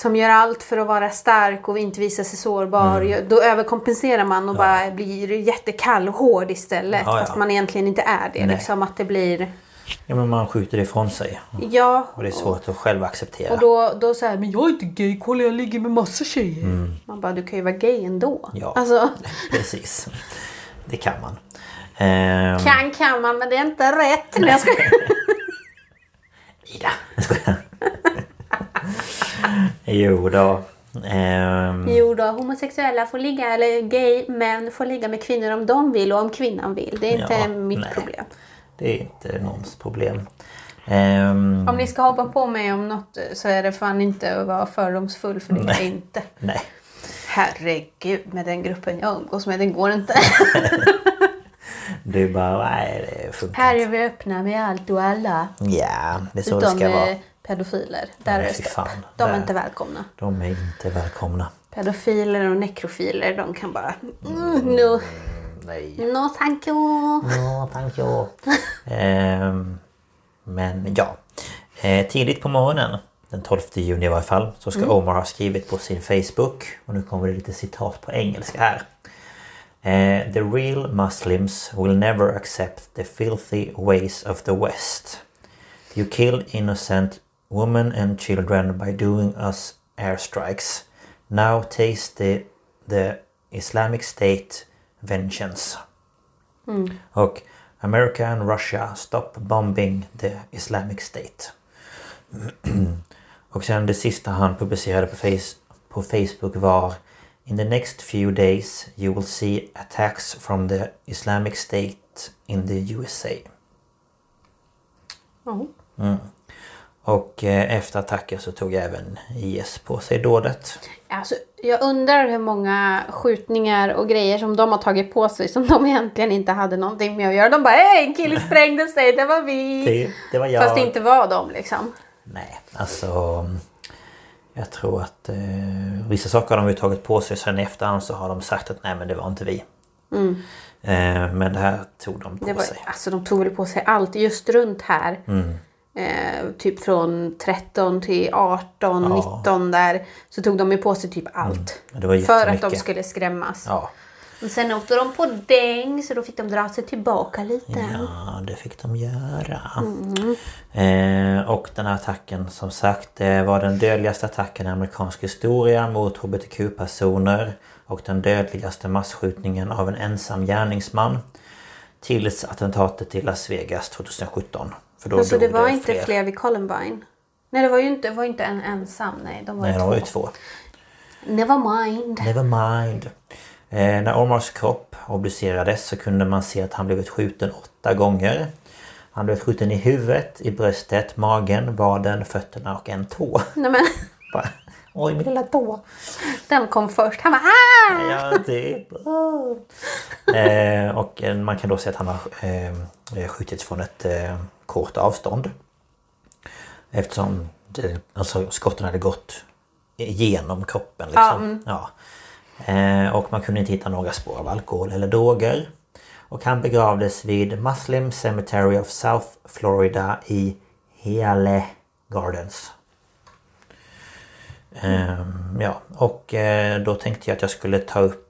som gör allt för att vara stark och inte visa sig sårbar. Mm. Då överkompenserar man och bara blir jättekall och hård istället. Ja, ja. Fast man egentligen inte är det. Nej. Liksom att det blir... Ja men man skjuter ifrån sig. Ja. Och det är svårt att själv acceptera. Och då, då här, men jag är inte gay, kolla jag ligger med massa tjejer. Man bara, du kan ju vara gay ändå. Mm. Ja. Alltså, Precis. Det kan man. Ehm, kan kan man men det är inte rätt. Nej, jag skojar. Ida. Jag skojar. Jo då. Ehm, Jo då, homosexuella får ligga, eller gay män får ligga med kvinnor om de vill och om kvinnan vill. Det är inte Ja, mitt nej. problem. det är inte någons problem. Ehm, Om ni ska hoppa på mig om något så är det fan inte att vara fördomsfull för det är Nej. inte. nej. Herregud med den gruppen jag umgås med, det går inte. Du bara, nej det funkar Här är vi öppna med allt och alla. Ja, det är så det Utom ska vara. Eh, pedofiler. Där Nej, är det stopp. De är inte välkomna. De är inte välkomna. Pedofiler och nekrofiler, de kan bara... Mm, no, Nej. no thank you. Ja, tack ja. Ehm, men ja. Eh, tidigt på morgonen, den 12 juni i varje fall, så ska Omar ha skrivit på sin Facebook. Och nu kommer det lite citat på engelska här. Eh, the real Muslims will never accept the filthy ways of the West. You kill innocent women and children by doing us airstrikes. Now taste the, the Islamic State vengeance. Och America and Russia stop bombing the Islamic State. och sen det sista han publicerade på, face, på Facebook var In the next few days you will see attacks from the Islamic State in the USA. Ja. Och eh, efter attacken så tog även IS på sig dådet. Alltså, jag undrar hur många skjutningar och grejer som de har tagit på sig som de egentligen inte hade någonting med att göra. De bara hej en kille sprängde sig, det var vi. Det, det var jag. Fast det inte var de liksom. Nej, alltså... Jag tror att eh, vissa saker har de ju tagit på sig sen i efterhand så har de sagt att nej men det var inte vi. Eh, men det här tog de på var, sig. alltså de tog väl på sig allt just runt här. Eh, typ från 13 till 18, Ja. 19 där. Så tog de ju på sig typ allt. Det var för att de skulle skrämmas. Ja, Men sen åkte de på däng så då fick de dra sig tillbaka lite. ja, det fick de göra. Eh, och den här attacken som sagt det var den dödligaste attacken i amerikansk historia mot HBTQ-personer och den dödligaste massskjutningen av en ensam gärningsman. Tills attentatet i Las Vegas 2017. För då Så dog det var inte fler. vid Columbine? Nej det var ju inte, det var inte en ensam. Nej, de var Nej, det två. var ju två. Never mind. Never mind. Eh, när Omars kropp obducerades så kunde man se att han blivit skjuten åtta gånger. Han blev skjuten i huvudet, i bröstet, magen, vaden, fötterna och en tå. Nej men Bara, Oj, min lilla tå! den kom först. Han bara ah! Ja, typ. Eh, och man kan då se att han har eh, skjutits från ett eh, kort avstånd. Eftersom det, alltså, skotten hade gått igenom kroppen. Liksom. Ja, eh, och man kunde inte hitta några spår av alkohol eller droger. Och han begravdes vid Muslim Cemetery of South Florida i Hele Gardens. Ehm, ja, och eh, då tänkte jag att jag skulle ta upp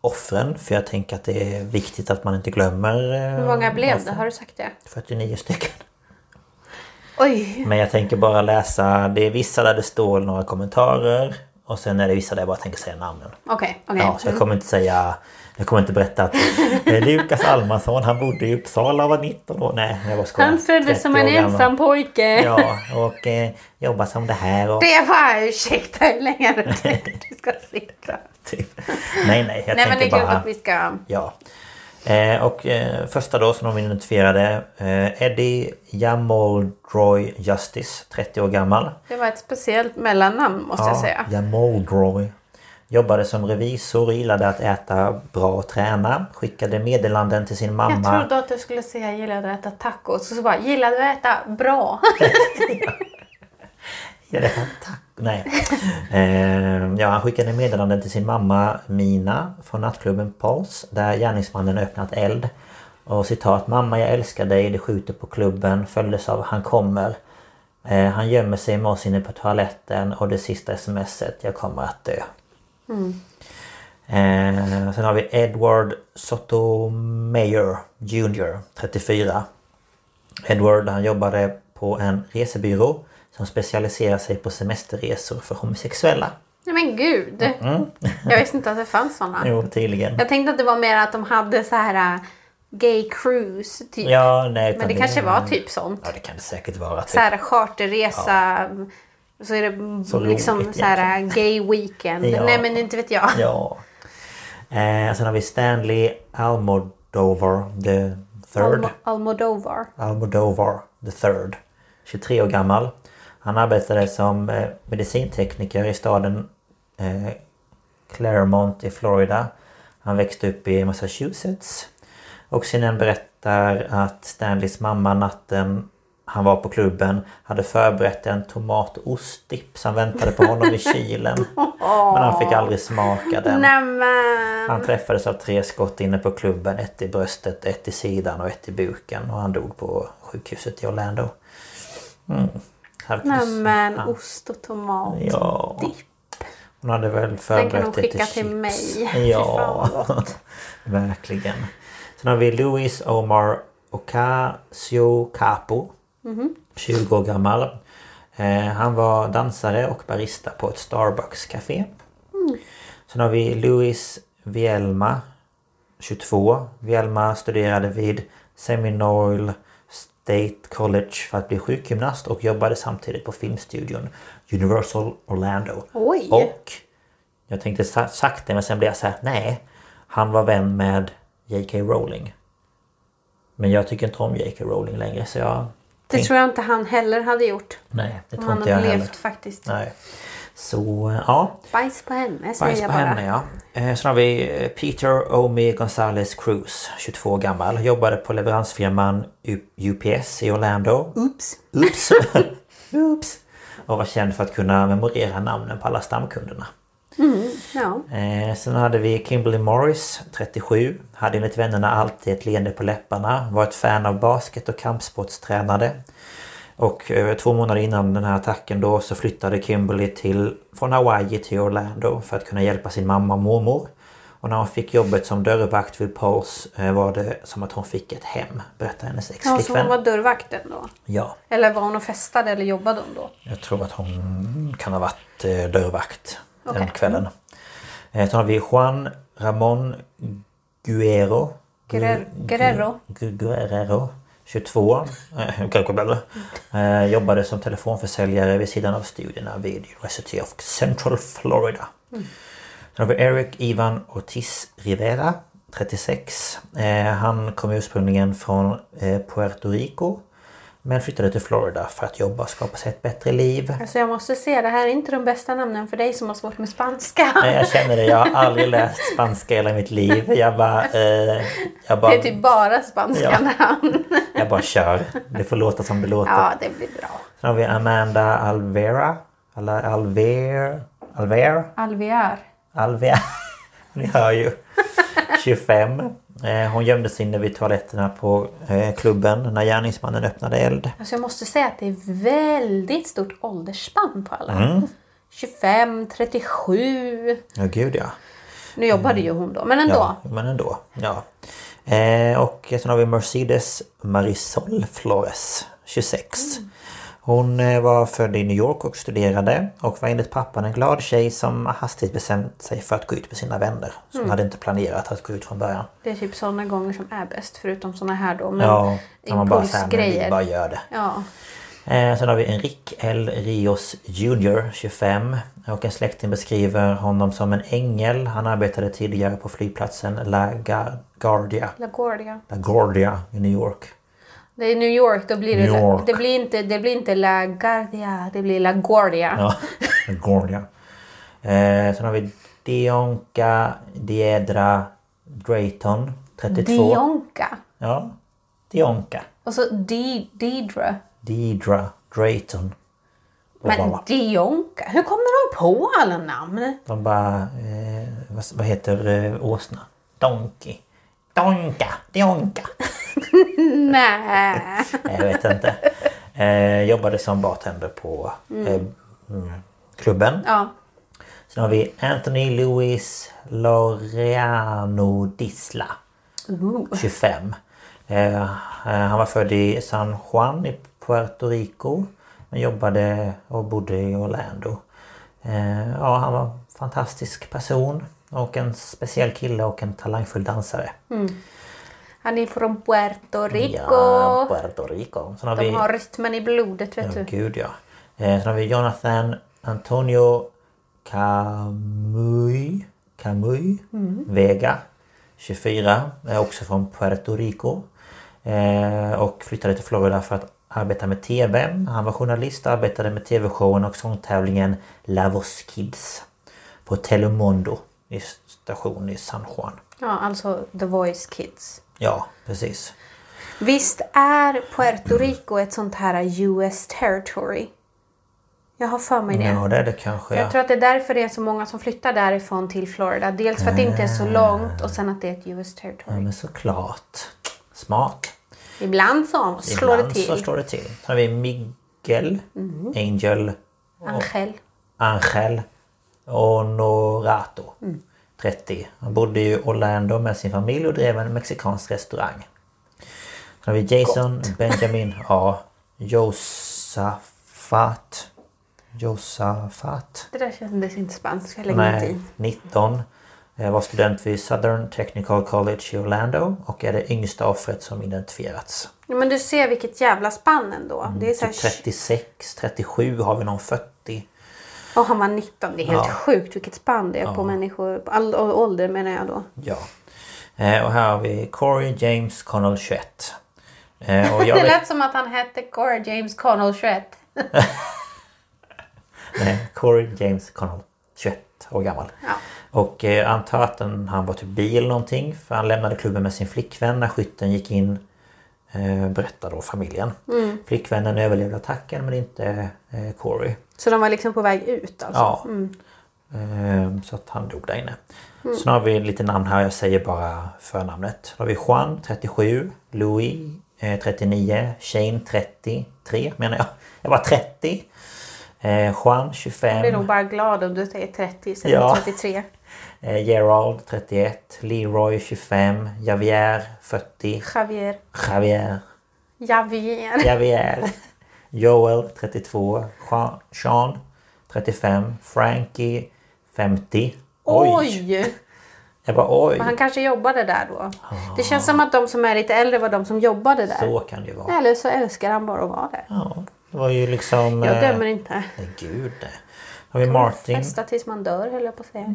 offren för jag tänker att det är viktigt att man inte glömmer eh, Hur många blev det? offren. Har du sagt det? 49 stycken. Oj! Men jag tänker bara läsa, det är vissa där det står några kommentarer och sen är det vissa där jag bara tänker säga namnen. Okej, okej. Ja, så jag kommer inte säga jag kommer inte berätta att eh, Lukas Almansson han bodde i Uppsala och var 19 år. Nej, jag var skojar. Han föddes 30 som en ensam pojke. Ja, och eh, jobbar som det här och... Det var ursäkta hur länge du tänker du ska sitta. Typ. Nej, nej, jag Nej men det tänker är bara... att vi ska... Ja. Eh, och eh, första då som de identifierade eh, Eddie Jamoldroy Justice, 30 år gammal. Det var ett speciellt mellannamn måste jag säga. Jamoldroy. Jobbade som revisor gillade att äta bra och träna. Skickade meddelanden till sin Jag mamma. trodde att du skulle säga gillade att äta tacos. Och så bara gillade att äta bra. Ja, det kan tack. Nej. Eh, ja, han skickade meddelanden till sin mamma Mina från nattklubben Pulse där gärningsmannen öppnat eld. Och citat Mamma jag älskar dig, det skjuter på klubben. Följdes av Han kommer. Eh, han gömmer sig med oss inne på toaletten och det sista smset Jag kommer att dö. Eh, sen har vi Edward Sotomayor Jr. 34. Edward han jobbade på en resebyrå som specialiserar sig på semesterresor för homosexuella. Nej men gud. Jag visste inte att det fanns sådana. Jo, tydligen. Jag tänkte att det var mer att de hade så här äh, gay cruise typ. Ja, nej, men det kanske var typ sånt. Ja, det kan det säkert vara. Typ. Så här charterresa. Så är det Så liksom roligt så här gay weekend. Ja. Nej men inte vet jag. Ja. Eh, sen har vi Stanley Almodovar the third. Almo- Almodovar. Almodovar the third. 23 år gammal. Han arbetade som eh, medicintekniker i staden eh, Claremont i Florida. Han växte upp i Massachusetts. Och CNN berättar att Stanleys mamma natten han var på klubben hade förberett en tomat och ostdipp som väntade på honom i kylen. Men han fick aldrig smaka den. Han träffades av tre skott inne på klubben. Ett i bröstet, ett i sidan och ett i buken. Och han dog på sjukhuset i Orlando. Mm. Nämen Ja. ost och tomat. Ja. dipp. Hon hade väl Den förberett kan hon skicka till chips. mig. Ja, verkligen. Sen har vi Louis Omar Ocasio Capo. Mhm. 20 år gammal. Eh, han var dansare och barista på ett Starbucks café. Mm. Sen har vi Louis Vielma. 22. Vielma studerade vid Seminole State College för att bli sjukgymnast och jobbade samtidigt på filmstudion Universal Orlando. Oj. Och Jag tänkte sa- sagt det men sen blev jag så här, nej. Han var vän med J.K. Rowling. Men jag tycker inte om J.K. Rowling längre så jag... Det tror jag inte han heller hade gjort. Nej, det Om tror han inte jag hade heller. levt faktiskt. Nej. Så ja, Bajs på henne säger bajs jag på bara. henne ja. Eh, Sen har vi eh, Peter Omi Gonzales Cruz, 22 år gammal. Jobbade på leveransfirman UPS i Orlando. Oops. Oops! Oops! Och var känd för att kunna memorera namnen på alla stamkunderna. Ja. Eh, sen hade vi Kimberly Morris, 37. Hade enligt vännerna alltid ett leende på läpparna. Var ett fan av basket och kampsportstränade. Och eh, två månader innan den här attacken då så flyttade Kimberly till, från Hawaii till Orlando för att kunna hjälpa sin mamma och mormor. Och när hon fick jobbet som dörrvakt vid Pulse eh, var det som att hon fick ett hem, berättar hennes ja, så hon var dörrvakten då? Ja, Eller var hon och festade eller jobbade hon då? jag tror att hon kan ha varit eh, dörrvakt den Okej. kvällen. Eh, Sen har vi Juan Ramon Guerrero. Guerrero. Guerrero. Gu- Guerrero. 22. Eh, kanske bättre. Eh, jobbade som telefonförsäljare vid sidan av studierna vid University of Central Florida. Sen har vi Eric Ivan Ortiz Rivera. 36. Eh, han kom ursprungligen från eh, Puerto Rico. Men flyttade till Florida för att jobba och skapa sig ett bättre liv. Alltså jag måste säga, det här är inte de bästa namnen för dig som har svårt med spanska. Nej, jag känner det. Jag har aldrig läst spanska i hela mitt liv. Jag bara... Eh, jag bara, Det är typ bara spanska Ja. namn. jag bara kör. Det får låta som det låter. Ja, det blir bra. Sen har vi Amanda Alvera. Eller Alver... Alver? Alvear. Alver. Ni hör ju. 25. Eh, hon gömde sig inne vid toaletterna på eh, klubben när gärningsmannen öppnade eld. Alltså jag måste säga att det är väldigt stort åldersspann på alla. Mm. 25, 37. Ja, gud ja. Nu jobbade ju hon då, men ändå. Ja, men ändå. Ja. Eh, och sen har vi Mercedes Marisol Flores, 26. Hon eh, var född i New York och studerade och var enligt pappan en glad tjej som hastigt bestämt sig för att gå ut med sina vänner. Så hon hade inte planerat att gå ut från början. Det är typ sådana gånger som är bäst, förutom såna här då. Men Ja, när man bara säger vi bara gör det. Ja. Eh, sen har vi Enrique L. Rios Jr, 25. Och en släkting beskriver honom som en ängel. Han arbetade tidigare på flygplatsen La Gar- Guardia. LaGuardia. LaGuardia i New York. Det är New York, då blir det... New York. Det blir inte, det blir inte La Guardia, det blir La Guardia. Ja, LaGuardia. Eh, sen har vi Dionka Diedra Drayton, 32. Dionka. Ja, Dionka. Och så Di, Didra. Deidra Drayton. Och Men bara- Dionka, hur kommer de på alla namn? De bara... Eh, vad, vad heter eh, åsna? Donkey. Donka. Dionka. Nej. Jag vet inte. Eh, jobbade som bartender på eh, mm, klubben. Ja. Sen har vi Anthony Louis Laureano Disla. 25. Eh, eh, han var född i San Juan i Puerto Rico. Men jobbade och bodde i Orlando. Eh, ja, han var en fantastisk person. Och en speciell kille och en talangfull dansare. Han är från Puerto Rico. Ja, Puerto Rico. Sen har De vi... har rytmen i blodet vet Ja, du. gud ja. Eh, sen har vi Jonathan Antonio Camuy, Camuy Vega 24. Är också från Puerto Rico. Eh, och flyttade till Florida för att arbeta med TV. Han var journalist och arbetade med TV-showen och sångtävlingen La Voz Kids. På Telemundo i station i San Juan. Ja, alltså The Voice Kids. Ja, precis. Visst är Puerto Rico ett sånt här US territory? Jag har för mig det. Ja, det är det kanske. Ja. Jag tror att det är därför det är så många som flyttar därifrån till Florida. Dels för att det inte är så långt och sen att det är ett US Ja, territory. men såklart. Smart. Ibland så slår Ibland det till. så slår det till. Sen har vi Miguel, Angel, Angel. Angel och Norato. 30. Han bodde i Orlando med sin familj och drev en mexikansk restaurang. Sen har vi Jason Benjamin A. Josafat. Josafat. Det där kändes inte spanskt. Jag lägger Nej, i. 19. Eh, Var student vid Southern Technical College i Orlando och är det yngsta offret som identifierats. Ja, men du ser vilket jävla spann ändå. Det är så här, Typ 36, 37 har vi någon 40. Och han var 19. Det är helt Ja. sjukt vilket spann det är på människor. På all ålder menar jag då. Ja. Eh, och här har vi Corey James Connell 21. Eh, och jag Det vet, lät som att han hette Cora James Connell 21. nej, Corey James Connell 21 år gammal. Ja. Och eh, antar att den, han var typ bi eller någonting. För han lämnade klubben med sin flickvän när skytten gick in. Eh, berättar då familjen. Mm. Flickvännen överlevde attacken men inte eh, Corey. Så de var liksom på väg ut alltså? Ja. Ehm, Så att han dog där inne. Sen har vi lite namn här. Jag säger bara förnamnet. Då har vi Juan 37. Louis eh, 39. Shane 33 menar jag. Jag var 30. Eh, Juan Jag blir 25. nog bara glad om du säger 30 istället Ja. för 33. Eh, Gerald 31. Leroy 25. Javier 40. Javier. Javier. Javier. Javier. Joel 32. Jean- Sean 35. Frankie 50. Oj! Jag bara oj. Han kanske jobbade där då. Det känns som att de som är lite äldre var de som jobbade där. Så kan det vara. Eller så älskar han bara att vara där. Ja, det var ju liksom... Jag eh, dömer inte. Nej, gud nej. Har vi Martin. Festa tills man dör höll jag på att säga.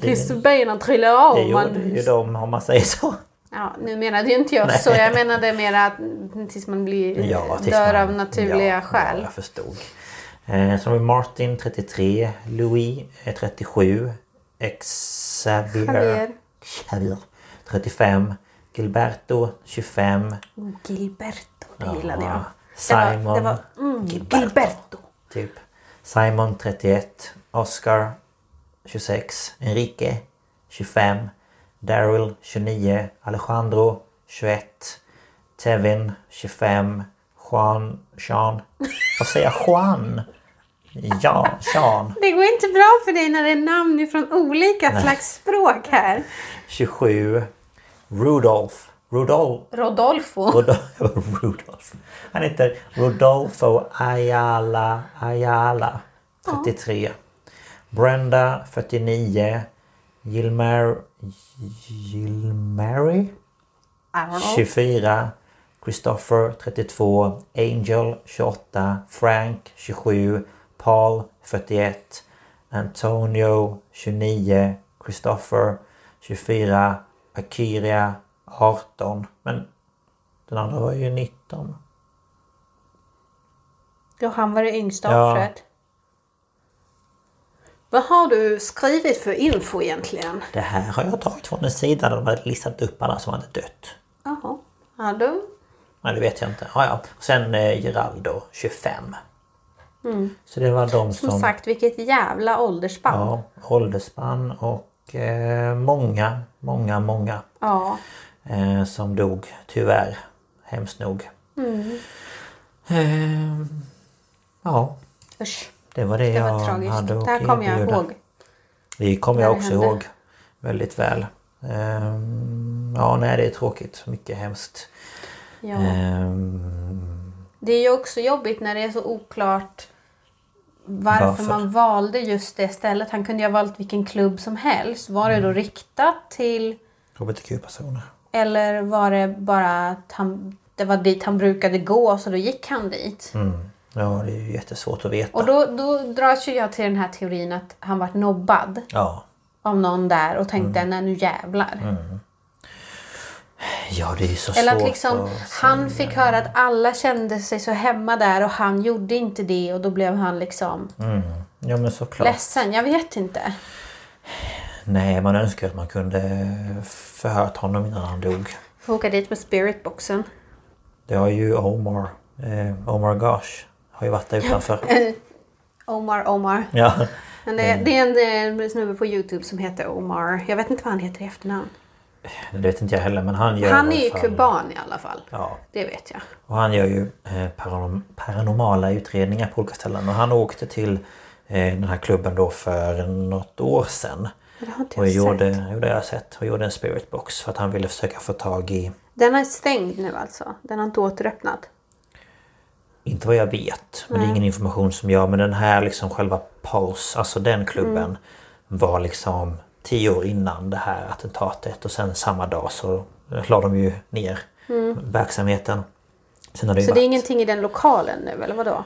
Tills benen trillar av. Det man... gjorde ju de om man säger så. Ja, nu menade ju inte jag så. Jag menade mer att tills man blir, Ja, tills dör man- av naturliga ja, skäl. Ja, jag förstod. Eh, så har vi Martin 33. Louis eh, 37. Xavier. Javier. Xavier 35. Gilberto 25. Oh, Gilberto, det gillade jag. Ja, Det var, Simon. det var, mm, Gilberto. Gilberto. Typ. Simon 31. Oscar 26. Enrique 25. Daryl 29. Alejandro 21. Tevin 25. Juan... Sean. Vad säger jag? Juan? Ja, Sean. Det går inte bra för dig när det är namn från olika slags språk här. 27. Rudolph. Rudolph. Rodolfo. Rudolph. Rudolph. Han heter Rodolfo Ayala Ayala. 33. Brenda 49. Gilmar... Gilmary? I don't know. 24. Christopher 32. Angel 28. Frank 27. Paul 41. Antonio 29. Christopher 24. Akiria 18. Men den andra var ju 19. Ja, han var det yngsta offret. Vad har du skrivit för info egentligen? Det här har jag tagit från en sida där de hade listat upp alla som hade dött. Jaha. Ja, du. Nej det vet jag inte. Ja, ja. Sen eh, Geraldo 25. Så det var de som... Som sagt, vilket jävla åldersspann. Ja, åldersspann och eh, många, många, många Ja. eh, som dog tyvärr. Hemskt nog. Eh, ja, Usch. Det var det, Det var jag tragiskt. hade Det att här kommer jag ihåg. Det kommer jag det också hände. ihåg väldigt väl. Ehm, ja, nej det är tråkigt. Mycket hemskt. Ja. Ehm, Det är ju också jobbigt när det är så oklart varför, Varför? man valde just det stället. Han kunde ju ha valt vilken klubb som helst. Var Mm. det då riktat till HBTQ-personer. eller var det bara att han, det var dit han brukade gå så då gick han dit? Mm. Ja, det är ju jättesvårt att veta. Och då, då dras ju jag till den här teorin att han vart nobbad Ja. av någon där och tänkte Mm. nej nu jävlar. ja, det är så Eller att liksom att han fick höra att alla kände sig så hemma där och han gjorde inte det och då blev han liksom Ja, men såklart. ledsen. Jag vet inte. Nej, man önskar att man kunde förhört honom innan han dog. Får åka dit med spiritboxen. Det har ju Omar, eh, Omar Gosh, har ju varit där utanför. Omar Omar. Ja. Men det, det är en, det är en snubbe på Youtube som heter Omar. Jag vet inte vad han heter i efternamn. Det vet inte jag heller, men han gör Han är ju fall- kuban i alla fall. Ja. Det vet jag. Och han gör ju eh, paranorm- paranormala utredningar på olika ställen. Och han åkte till eh, den här klubben då för något år sedan. Det har inte Och jag gjorde, sett. jo, det har jag sett. Och gjorde en spirit box för att han ville försöka få tag i, Den är stängd nu alltså. Den har inte återöppnat. Inte vad jag vet, men det är ingen information som jag, men den här liksom själva Pulse, alltså den klubben Mm. var liksom tio år innan det här attentatet och sen samma dag så la de ju ner verksamheten. Sen har det Mm. Så varit, det är ingenting i den lokalen nu eller vadå?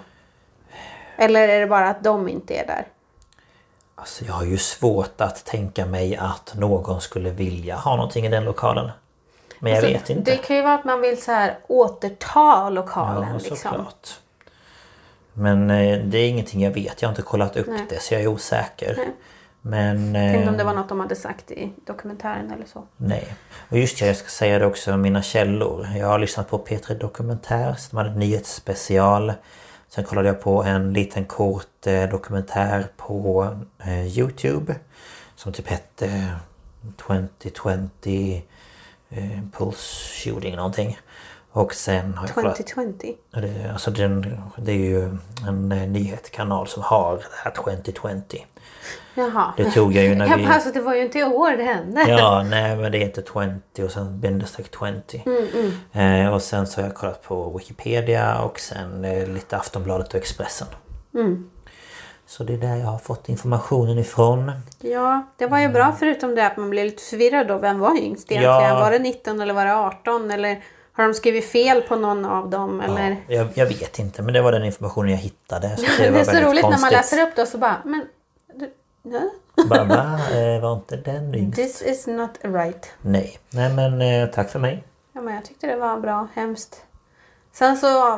Eller är det bara att de inte är där? Alltså jag har ju svårt att tänka mig att någon skulle vilja ha någonting i den lokalen. Men jag Alltså, vet inte. Det kan ju vara att man vill så här återta lokalen. Ja, liksom. såklart. Men eh, det är ingenting jag vet. Jag har inte kollat upp Nej. det så jag är osäker. Men... Vet inte om eh, det var något de hade sagt i dokumentären eller så. Nej. Och just det, jag ska säga det också, mina källor. Jag har lyssnat på P3 Dokumentär, som hade en nyhetsspecial. Sen kollade jag på en liten kort eh, dokumentär på eh, Youtube. Som typ hette eh, 2020 eh, Pulse Shooting någonting. Och sen har jag kollat... 2020. Ja, Det, alltså den, det är ju en eh, nyhetskanal som har det här 2020. Jaha. Det tog jag ju när Jag vi... alltså, det var ju inte i år det hände. Ja, nej men det heter 20 och sen bindestreck 20. Eh, och sen så har jag kollat på Wikipedia och sen eh, lite Aftonbladet och Expressen. Så det är där jag har fått informationen ifrån. Ja, det var ju bra förutom det att man blev lite förvirrad då. Vem var yngst egentligen? Ja. Var det 19 eller var det 18? Eller har de skrivit fel på någon av dem? Eller? Ja, jag, jag vet inte men det var den informationen jag hittade. Så det, Det, är så roligt när man konstigt. läser upp det så bara, men... Du, nej, Bara, va? Eh, var inte den yngst? this is not right. Nej. Nej men eh, tack för mig. Ja, men jag tyckte det var bra, hemskt. Sen så,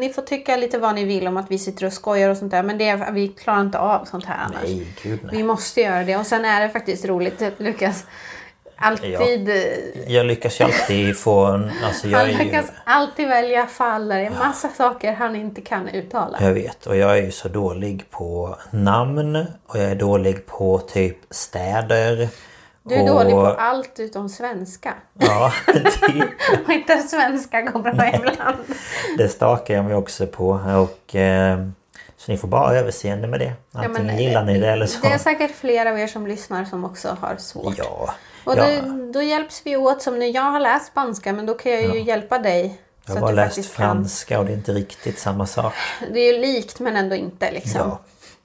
ni får tycka lite vad ni vill om att vi sitter och skojar och sånt där. Men det, vi klarar inte av sånt här annars. Nej, gud Vi nej. måste göra det. Och sen är det faktiskt roligt, Lukas. Alltid... eh, Jag lyckas ju alltid få en... Alltså jag Han är ju... lyckas alltid välja fall där det är massa saker han inte kan uttala. Jag vet och jag är ju så dålig på namn och jag är dålig på typ städer. Du är och... dålig på allt utom svenska. Ja, typ. Och inte svenska går bra ibland. det stakar jag mig också på och eh, så ni får bara överseende med det. Ja, Antingen men, gillar ni det eller så. Det är säkert flera av er som lyssnar som också har svårt. Ja. Och ja. då, då hjälps vi åt som nu. Jag har läst spanska men då kan jag ju hjälpa dig. Jag har bara läst franska och det är inte riktigt samma sak. Kan. Det är ju likt men ändå inte liksom. Ja.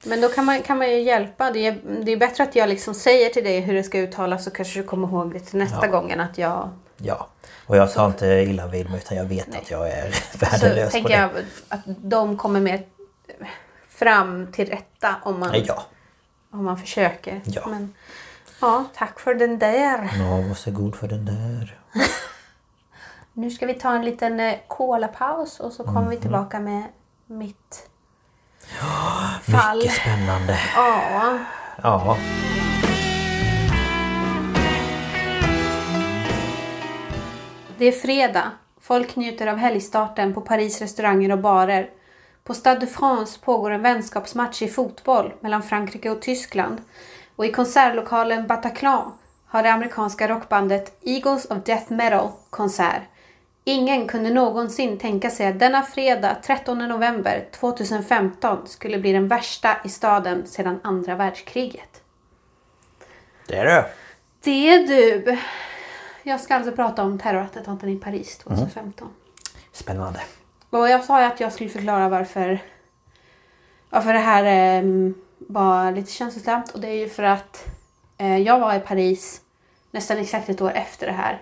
Men då kan man, kan man ju hjälpa. Det är, det är bättre att jag liksom säger till dig hur det ska uttalas så kanske du kommer ihåg det till nästa Ja. gång än att jag... Ja. Och jag tar inte illa vid mig utan jag vet att jag är Så värdelös på tänker det. jag att de kommer mer fram till rätta om man, Ja. om man försöker. Ja. Men, ja, tack för den där. Ja, varsågod för den där. Nu ska vi ta en liten eh, colapaus och så kommer vi Mhm. tillbaka med mitt fall. Mycket spännande. Ja, Ja. det är fredag. Folk njuter av helgstarten på Paris restauranger och barer. På Stade de France pågår en vänskapsmatch i fotboll mellan Frankrike och Tyskland. Och i konsertlokalen Bataclan har det amerikanska rockbandet Eagles of Death Metal konsert. Ingen kunde någonsin tänka sig att denna fredag 13 november 2015 skulle bli den värsta i staden sedan andra världskriget. Det är det. Det är du! Jag ska alltså prata om terrorattentaten i Paris 2015. Spännande. Och jag sa ju att jag skulle förklara varför, varför det här ehm, var lite känslosamt. Och det är ju för att eh, jag var i Paris nästan exakt ett år efter det här.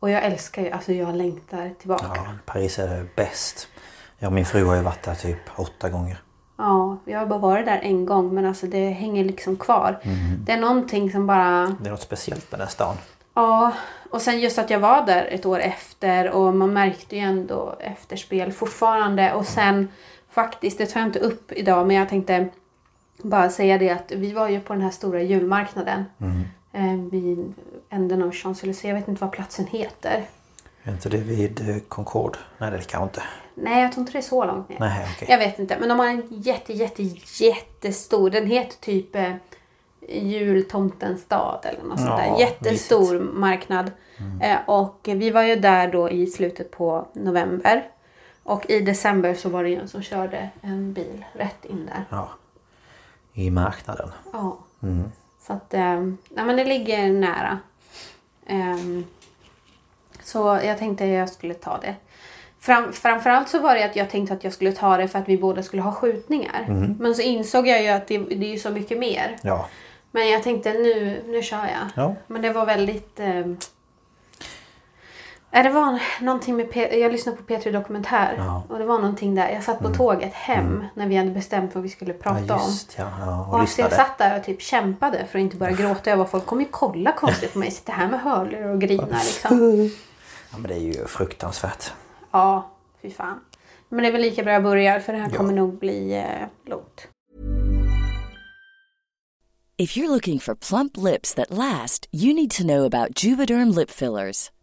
Och jag älskar ju, alltså jag längtar tillbaka. Ja, Paris är bäst. Jag och min fru har ju varit där typ åtta gånger. Ja, jag har bara varit där en gång men alltså det hänger liksom kvar. Det är någonting som bara... Det är något speciellt med den stan. Ja, och sen just att jag var där ett år efter och man märkte ju ändå efterspel fortfarande. Och sen faktiskt, det tar jag inte upp idag men jag tänkte bara säga det att vi var ju på den här stora julmarknaden. Eh, vid änden av Champs-Élysées. Jag vet inte vad platsen heter. Är inte det vid eh, Concorde? Nej det kanske inte. Nej, jag tror inte det är så långt ner. Nej okej. Jag vet inte, men de har en jätte, jätte, jättestor. Den heter typ eh, Jultomtens stad eller något sånt Ja, där. Jättestor marknad. Eh, och vi var ju där då i slutet på november. Och i december så var det en som körde en bil rätt in där. Ja. I marknaden. Ja. Så att, eh, nej men det ligger nära. Ehm, så jag tänkte att jag skulle ta det. Fram, framförallt så var det att jag tänkte att jag skulle ta det för att vi båda skulle ha skjutningar. Men så insåg jag ju att det, det är så mycket mer. Ja. Men jag tänkte nu, nu kör jag. Ja. Men det var väldigt... Ja, det var någonting med P- jag lyssnade på P3 Dokumentär. Ja. Och det var någonting där. Jag satt på tåget hem när vi hade bestämt vad vi skulle prata Ja, om. just ja. ja och Och alltså jag satt där och typ kämpade för att inte börja gråta över folk kommer ju kolla konstigt på mig. Sitter här med hörlurar och grinar liksom. Ja, men det är ju fruktansvärt. Ja, fy fan. Men det är väl lika bra jag börjar för det här Ja. kommer nog bli eh, långt. If you're looking for plump lips that last, you need to know about Juvederm lip fillers.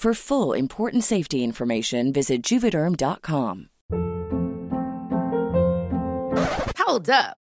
For full important safety information, visit juvederm.com. Hold up.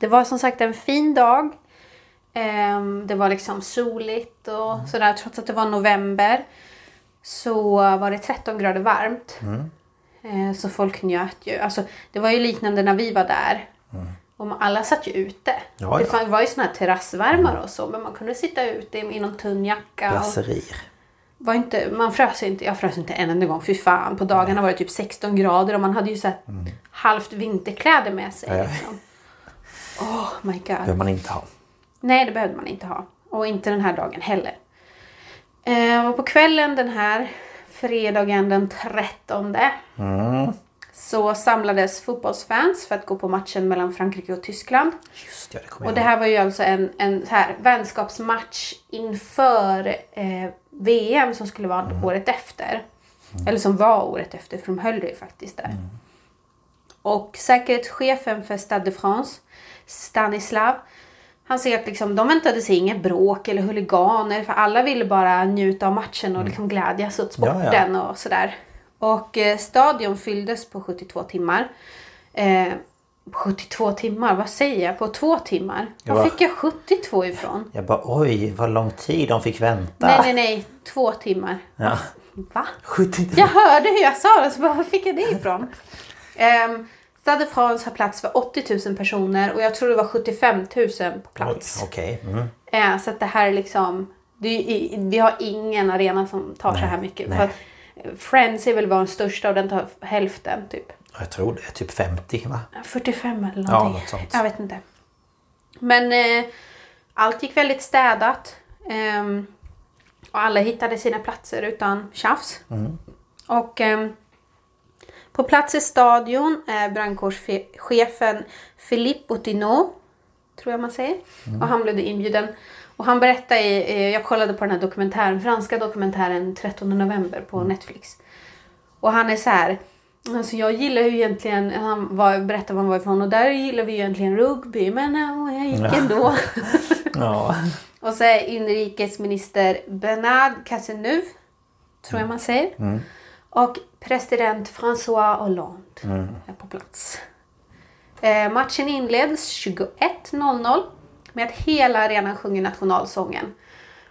Det var som sagt en fin dag. Ehm, det var liksom soligt och sådär. Trots att det var november så var det 13 grader varmt. Eh, så folk njöt ju. Alltså, det var ju liknande när vi var där. Och man- alla satt ju ute. Ja, det ja. var ju såna här terrassvärmare och så. Men man kunde sitta ute i någon tunn jacka. Och Brasserier. var inte, man frös inte. Jag frös inte en enda gång. Fy fan. På dagarna var det typ 16 grader och man hade ju så här halvt vinterkläder med sig. Mm. Liksom. Oh my god. behöver man inte ha. Nej, det behövde man inte ha. Och inte den här dagen heller. Eh, och på kvällen den här fredagen den 13 så samlades fotbollsfans för att gå på matchen mellan Frankrike och Tyskland. Just ja, det kommer Och det här var ju alltså en, en så här vänskapsmatch inför eh, VM som skulle vara året efter. Eller som var året efter, för de höll det ju faktiskt där. Och säkerhetschefen för Stade de France, Stanislav, han säger att liksom, de väntade sig inget bråk eller huliganer för alla ville bara njuta av matchen och liksom glädjas åt Ja, ja. sporten och sådär. Och eh, stadion fylldes på 72 timmar. Eh, 72 timmar, vad säger jag? På två timmar? Ja. Var fick jag 72 ifrån? Jag bara oj vad lång tid de fick vänta. Nej, nej, nej. Två timmar. Ja. Va? 70 Jag hörde hur jag sa det, så bara, var fick jag det ifrån? Um, Stade de France har plats för 80 000 personer och jag tror det var 75 000 på plats. Okej. Mm. Eh, så att det här är liksom... Det är, vi har ingen arena som tar så här mycket. nej. För att eh, Friends är väl vår största och den tar hälften typ. Jag tror det är typ 50 va? 45 eller Ja, någonting. något sånt. Jag vet inte. Men eh, allt gick väldigt städat. Ehm, och alla hittade sina platser utan tjafs. Mm. Och ehm, på plats i stadion är brandkårschefen Philippe Otineau, tror jag man säger. Mm. Och han blev inbjuden. Och han berättade i, eh, jag kollade på den här dokumentären, franska dokumentären 13 november på Netflix. Och han är så här. Alltså jag gillar ju egentligen, han var, berättade var han var ifrån och där gillar vi ju egentligen rugby men äh, jag gick ändå. Ja. och så är inrikesminister Bernard Cazeneuve, tror jag man säger. Och president François Hollande är på plats. Eh, matchen inleds 21.00 med att hela arenan sjunger nationalsången.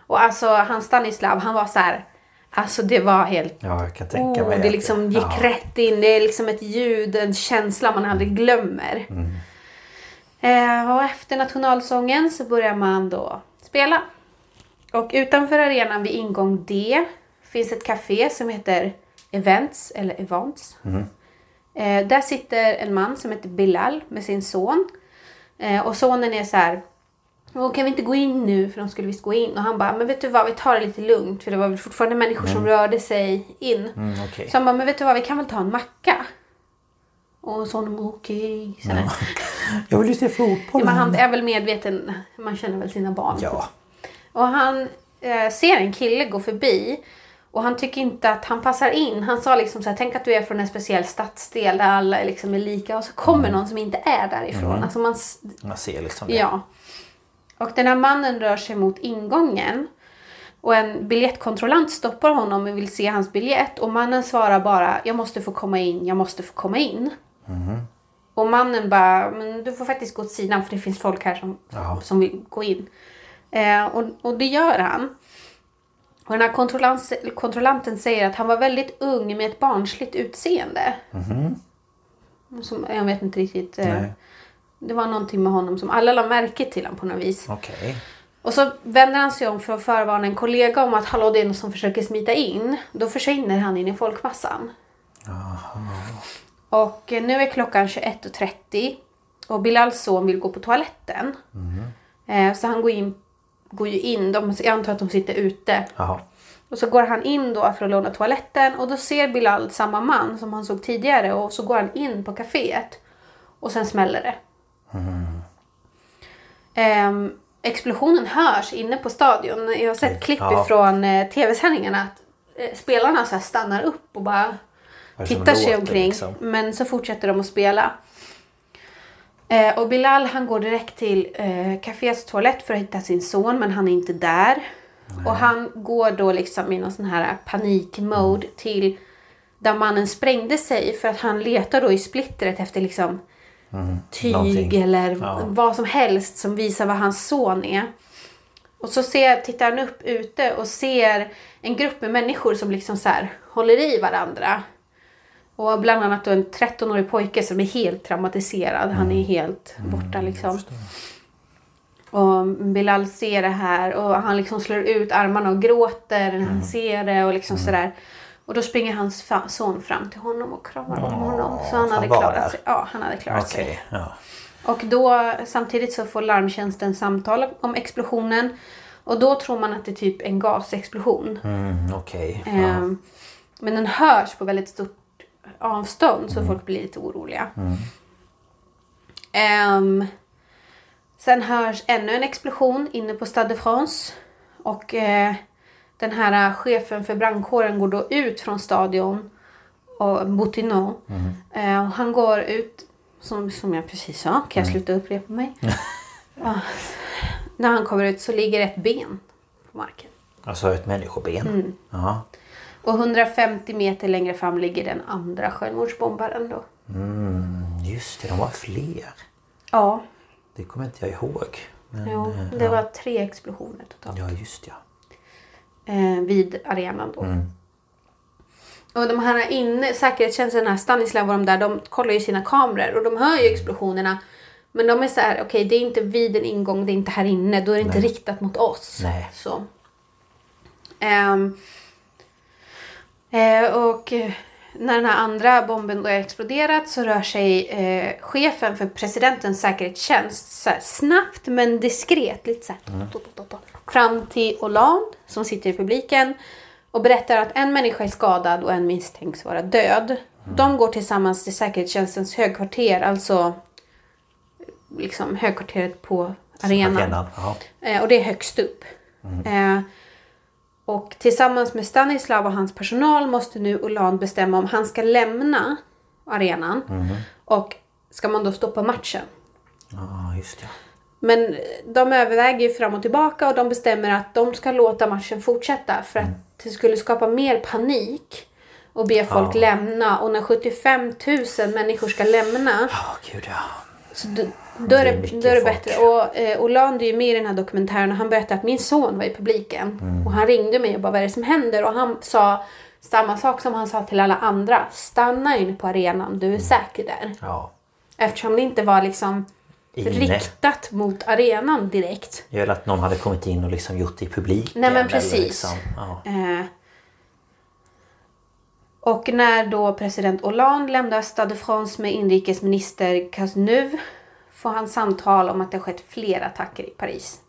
Och alltså han Stanislav, han var så här. Alltså det var helt ja, jag kan tänka Oh, mig det liksom gick ja. rätt in. Det är liksom ett ljud, en känsla man aldrig glömmer. Eh, och efter nationalsången så börjar man då spela. Och utanför arenan vid ingång D finns ett café som heter Events, eller Events. Eh, där sitter en man som heter Bilal med sin son. Eh, och sonen är så här. "Åh, kan vi inte gå in nu? För de skulle visst gå in. Och han bara, men vet du vad, vi tar det lite lugnt. För det var väl fortfarande människor som rörde sig in. Mm, okej. Så han bara, men vet du vad, vi kan väl ta en macka? Och sonen bara, okej. Okay. Jag vill ju se fotboll. Men han är väl medveten. Man känner väl sina barn. Ja. Och han eh, ser en kille gå förbi. Och han tycker inte att han passar in. Han sa liksom så här, tänk att du är från en speciell stadsdel där alla liksom är lika. Och så kommer någon som inte är därifrån. Alltså man, Man ser liksom det. ja. Och den här mannen rör sig mot ingången. Och en biljettkontrollant stoppar honom och vill se hans biljett. Och mannen svarar bara, jag måste få komma in, jag måste få komma in. Och mannen bara, men du får faktiskt gå åt sidan för det finns folk här som, Ja. som vill gå in. Eh, och, och det gör han. Och den här kontrollanten säger att han var väldigt ung med ett barnsligt utseende. Som, jag vet inte riktigt. Eh, Nej. det var någonting med honom som alla la märke till honom på något vis. Okej. Och så vänder han sig om för att förvarna en kollega om att hallå det är någon som försöker smita in. Då försvinner han in i folkmassan. Och eh, nu är klockan 21.30 och Bilals son vill gå på toaletten. Eh, Så han går, in, går ju in, de, jag antar att de sitter ute. Jaha. Och så går han in då för att låna toaletten och då ser Bilal samma man som han såg tidigare och så går han in på kaféet. Och sen smäller det. Ehm, explosionen hörs inne på stadion. Jag har sett klipp Ja. ifrån eh, tv-sändningarna att eh, spelarna så stannar upp och bara tittar sig omkring. liksom? Men så fortsätter de att spela. Eh, och Bilal han går direkt till eh, kaféets toalett för att hitta sin son men han är inte där. Och han går då liksom i någon sån här panikmode till där mannen sprängde sig för att han letar då i splittret efter liksom tyg Någonting. eller Ja. vad som helst som visar vad hans son är. Och så ser, tittar han upp ute och ser en grupp med människor som liksom så här håller i varandra. Och bland annat då en 13-årig pojke som är helt traumatiserad. Han är helt borta liksom. Och Bilal ser det här och han liksom slår ut armarna och gråter när han ser det och liksom sådär. Och då springer hans son fram till honom och kramar om honom. Så han hade klarat sig. Ja, han hade klarat Okej. sig. Ja. Och då samtidigt så får larmtjänsten samtal om explosionen. Och då tror man att det är typ en gasexplosion. Mm, Okej. Ja. Ehm, Men den hörs på väldigt stort avstånd så folk blir lite oroliga. Ehm, sen hörs ännu en explosion inne på Stade de France. Och eh, den här eh, chefen för brandkåren går då ut från stadion. Och Boutineau. Eh, och han går ut, som, som jag precis sa, kan jag sluta upprepa mig? ja. När han kommer ut så ligger ett ben på marken. Alltså ett människoben. Mm. Ja. Och 150 meter längre fram ligger den andra självmordsbombaren då. Just det, de var fler. Ja, Det kommer inte jag ihåg. Men, jo, eh, det ja. var tre explosioner totalt. Ja, just ja. Eh, vid arenan då. Mm. Och de här inne, säkerhetstjänsten, här Stanislav och de där, de kollar ju sina kameror och de hör ju explosionerna. Men de är så här, okej det är inte vid en ingång, det är inte här inne, då är det inte riktat mot oss. Nej. Så. Ehm, eh, och eh, när den här andra bomben då har exploderat så rör sig eh, chefen för presidentens säkerhetstjänst här, snabbt men diskret lite så här, tot, tot, tot, tot, fram till Hollande som sitter i publiken och berättar att en människa är skadad och en misstänks vara död. De går tillsammans till säkerhetstjänstens högkvarter, alltså liksom högkvarteret på arenan. Arenan. Eh, och det är högst upp. Eh, och tillsammans med Stanislav och hans personal måste nu Ulan bestämma om han ska lämna arenan. Och ska man då stoppa matchen. ja, just ja. Men de överväger ju fram och tillbaka och de bestämmer att de ska låta matchen fortsätta för att det skulle skapa mer panik och be folk Ja. lämna. Och när 75 000 människor ska lämna Ja, gud ja. så då, är Det det, då är det bättre. Och eh, Olander är ju med i den här dokumentären och han berättade att min son var i publiken. Mm. Och han ringde mig och bara vad är det som händer? Och han sa samma sak som han sa till alla andra. Stanna inne på arenan, du är säker där. Ja. Eftersom det inte var liksom Inne. riktat mot arenan direkt. Eller att någon hade kommit in och liksom gjort det i publiken. Nej men precis. Liksom, ja. Eh, Och när då president Hollande lämnar Stade de France med inrikesminister Cazeneuve får han samtal om att det skett fler attacker i Paris.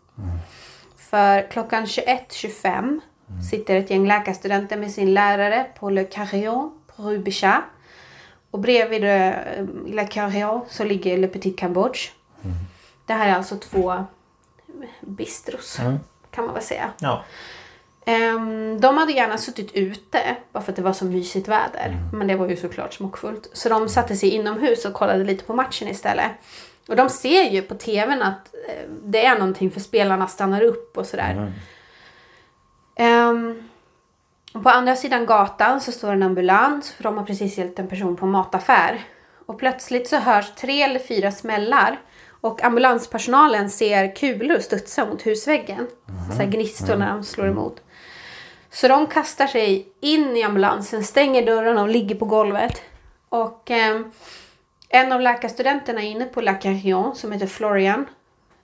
För klockan 21.25 sitter ett gäng läkarstudenter med sin lärare på Le Carillon på Rue Bichat. Och bredvid eh, Le Carillon så ligger Le Petit Cambodge. Det här är alltså två bistros kan man väl säga. Ja. Ehm, de hade gärna suttit ute bara för att det var så mysigt väder. Men det var ju såklart smockfullt. Så de satte sig inomhus och kollade lite på matchen istället. Och de ser ju på tvn att eh, det är någonting för spelarna stannar upp och sådär. Ehm, och på andra sidan gatan så står en ambulans för de har precis hjälpt en person på en mataffär. Och plötsligt så hörs tre eller fyra smällar och ambulanspersonalen ser kulor studsa mot husväggen. Så här gnistor när de slår emot. Så de kastar sig in i ambulansen, stänger dörrarna och ligger på golvet. Och ehm, en av läkarstudenterna inne på La Carillon som heter Florian.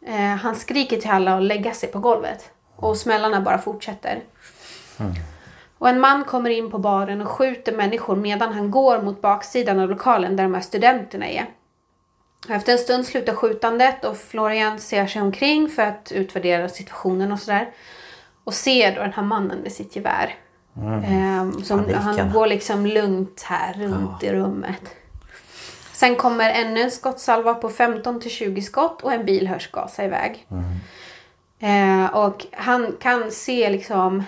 Eh, han skriker till alla att lägga sig på golvet. Och smällarna bara fortsätter. Och en man kommer in på baren och skjuter människor medan han går mot baksidan av lokalen där de här studenterna är. Efter en stund slutar skjutandet och Florian ser sig omkring för att utvärdera situationen och sådär. Och ser då den här mannen med sitt gevär. Ehm, som, Paniken. han går liksom lugnt här runt i rummet. Sen kommer ännu en skottsalva på 15 till 20 skott och en bil hörs gasa iväg. Eh, och han kan se liksom...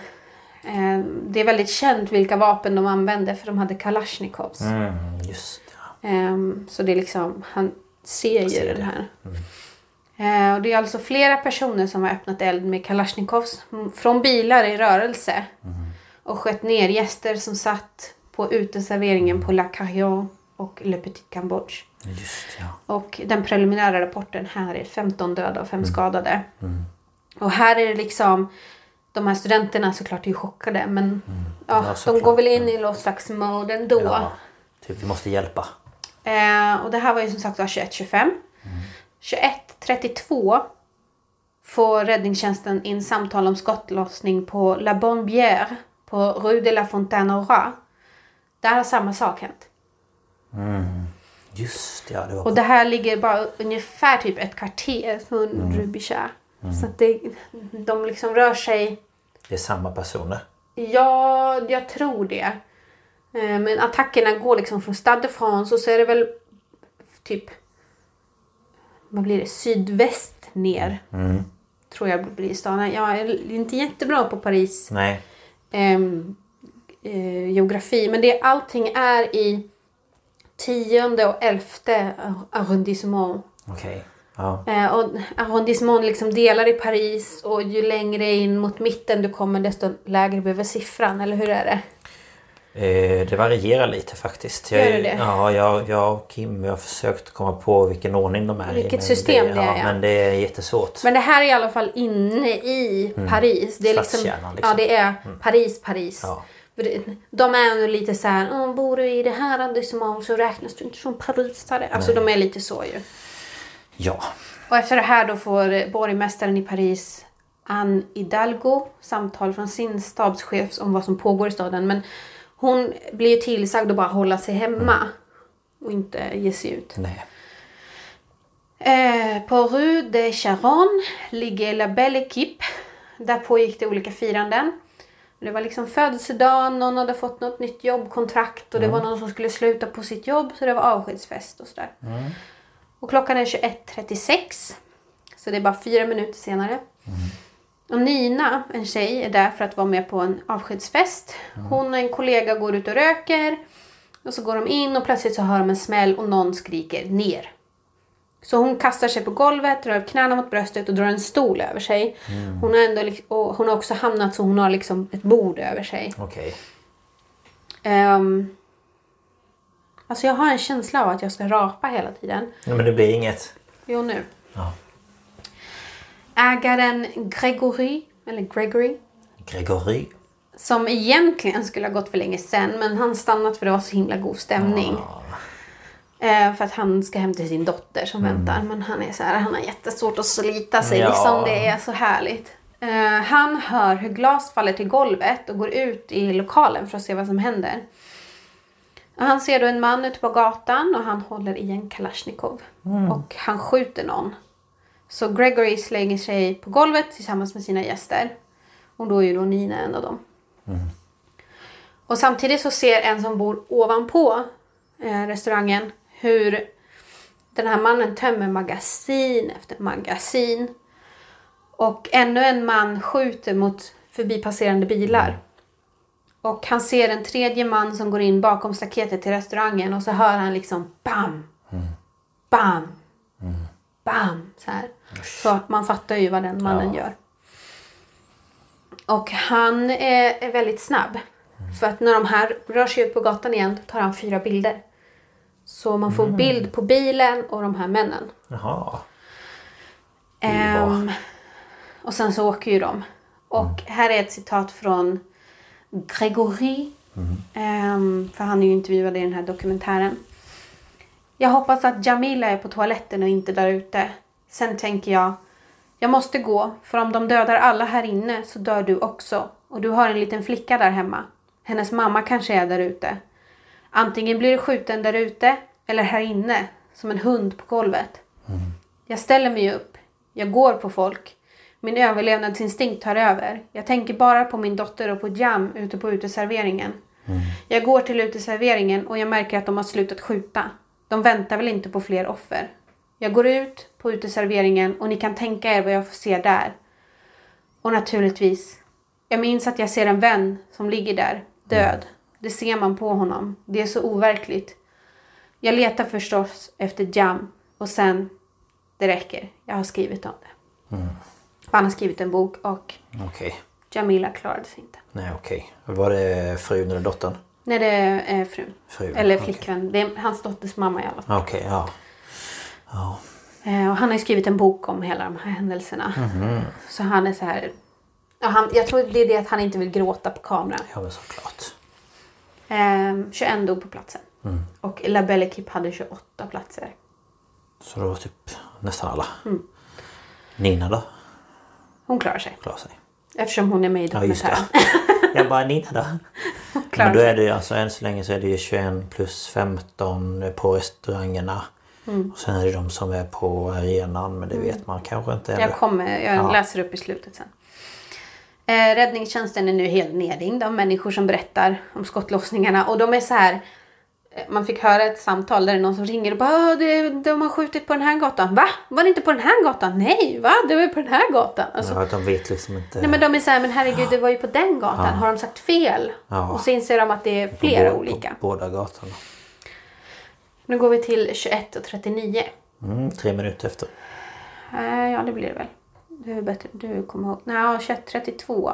Eh, det är väldigt känt vilka vapen de använde för de hade Kalashnikovs. Mm, just ja. Ehm, så det är liksom, han ser ju ser den det. här. Eh, och det är alltså flera personer som har öppnat eld med Kalashnikovs mm, från bilar i rörelse. Och skött ner gäster som satt på uteserveringen på La Carillon och Le Petit Cambodge. Just ja. Och den preliminära rapporten här är 15 döda och 5 skadade. Och här är det liksom, de här studenterna såklart är ju chockade men ja, Ja, de går väl in i någon slags mode ändå. ja. Typ vi måste hjälpa. Eh, och det här var ju som sagt var 21.25. 21.32 får räddningstjänsten in samtal om skottlossning på La Bonne Bière på Rue de la Fontaine au Roi. Där har samma sak hänt. Just ja, det var... Och det här ligger bara ungefär typ ett kvarter från Mm. Rue Bichat. Så att det, de liksom rör sig Det är samma personer. Ja, jag tror det. Eh, Men attackerna går liksom från Stade de France och så är det väl typ vad blir det? Sydväst ner. Tror jag blir staden. Jag är inte jättebra på Paris Nej. ehm, eh, geografi. Men det, allting är i tionde och elfte arrondissement. Okej. Ja. Eh, och arrondissement liksom delar i Paris och ju längre in mot mitten du kommer desto lägre behöver siffran, eller hur är det? Eh, det varierar lite faktiskt. Jag, Gör det det? Ja, jag, jag och Kim vi har försökt komma på vilken ordning de är i. Vilket system det, det är, ja, ja. Men det är jättesvårt. Men det här är i alla fall inne i Paris. Det är liksom, liksom. Ja, det är Paris, Paris. Ja. Det, de är ändå lite så här, "Åh, bor du i det här arrondissementet så räknas du inte som parisare. Alltså de är lite så ju. Ja. Och efter det här då får borgmästaren i Paris Anne Hidalgo samtal från sin stabschef om vad som pågår i staden. Men hon blir ju tillsagd att bara hålla sig hemma. Och inte ge sig ut. Nej. Eh, på Rue de Charonne ligger La Belle Équipe. Där pågick det olika firanden. Det var liksom födelsedagen, någon hade fått något nytt jobbkontrakt och det var någon som skulle sluta på sitt jobb så det var avskedsfest och sådär. Och klockan är 21.36. Så det är bara fyra minuter senare. Och Nina, en tjej, är där för att vara med på en avskedsfest. Hon och en kollega går ut och röker. Och så går de in och plötsligt så hör de en smäll och någon skriker ner. Så hon kastar sig på golvet, drar knäna mot bröstet och drar en stol över sig. Hon, har ändå, och hon har också hamnat så hon har liksom ett bord över sig. Okej. Um, alltså jag har en känsla av att jag ska rapa hela tiden. Nej, men det blir inget. Jo, nu. Ja. Ägaren Gregory, eller Gregory, Gregory. som egentligen skulle ha gått för länge sen men han stannat för det var så himla god stämning. Eh, för att han ska hem till sin dotter som väntar. Men han är så här, han har jättesvårt att slita sig. Ja. Liksom, det är så härligt. Eh, han hör hur glas faller till golvet och går ut i lokalen för att se vad som händer. Och han ser då en man ute på gatan och han håller i en Kalashnikov. Och han skjuter någon. Så Gregory slänger sig på golvet tillsammans med sina gäster. Och då är ju då Nina en av dem. Och samtidigt så ser en som bor ovanpå eh, restaurangen hur den här mannen tömmer magasin efter magasin. Och ännu en man skjuter mot förbipasserande bilar. Och han ser en tredje man som går in bakom staketet till restaurangen och så hör han liksom BAM! BAM! BAM! Så här. Så man fattar ju vad den mannen gör. Och han är, är väldigt snabb. För att när de här rör sig ut på gatan igen tar han fyra bilder. Så man får bild på bilen och de här männen. Jaha. Ehm, och sen så åker ju de. Och här är ett citat från Gregory. Ehm, för han är ju intervjuad i den här dokumentären. Jag hoppas att Jamila är på toaletten och inte där ute. Sen tänker jag, jag måste gå, för om de dödar alla här inne så dör du också. Och du har en liten flicka där hemma. Hennes mamma kanske är där ute. Antingen blir du skjuten där ute eller här inne, som en hund på golvet. Jag ställer mig upp. Jag går på folk. Min överlevnadsinstinkt tar över. Jag tänker bara på min dotter och på Jam ute på uteserveringen. Jag går till uteserveringen och jag märker att de har slutat skjuta. De väntar väl inte på fler offer. Jag går ut på uteserveringen och ni kan tänka er vad jag får se där. Och naturligtvis, jag minns att jag ser en vän som ligger där, död. Det ser man på honom. Det är så overkligt. Jag letar förstås efter Jam och sen, det räcker. Jag har skrivit om det. Han har skrivit en bok och Okej. Jamila klarade sig inte. Nej okej. Var det frun eller dottern? Nej, det är frun. Frun, Eller flickvän. Det är hans dotters mamma i alla fall. Okej, ja. Eh, och han har skrivit en bok om hela de här händelserna. Så han är så här... Ja, han, jag tror det är det att han inte vill gråta på kamera. Ja men såklart. Eh, 21 dog på platsen. Och La Belle Equipe hade 28 platser. Så det var typ nästan alla. Nina då? Hon klarar sig. Klarar sig. Eftersom hon är med i Ja dokumentären. det. Jag bara Nina då? Men då är det ju alltså än så länge så är det ju 21 plus 15 på restaurangerna. Mm. Och sen är det de som är på arenan men det vet man kanske inte ännu. Jag kommer, jag Ja. läser upp i slutet sen. Eh, räddningstjänsten är nu helt nedringd av människor som berättar om skottlossningarna. Och de är så här... eh, Man fick höra ett samtal där det är någon som ringer och bara "Ah, det, de har skjutit på den här gatan. Va? Var det inte på den här gatan? Nej, va? Det var ju på den här gatan. Alltså, Ja, de vet liksom inte. Nej men de är så här, men herregud det var ju på den gatan. Har de sagt fel? Ja. Och så inser de att det är på flera bå- olika. På båda gatorna. Nu går vi till 21 och 39. Mm, tre minuter efter. Eh, ja det blir det väl. Du är bättre, du kommer ihåg. Nej, 21 32.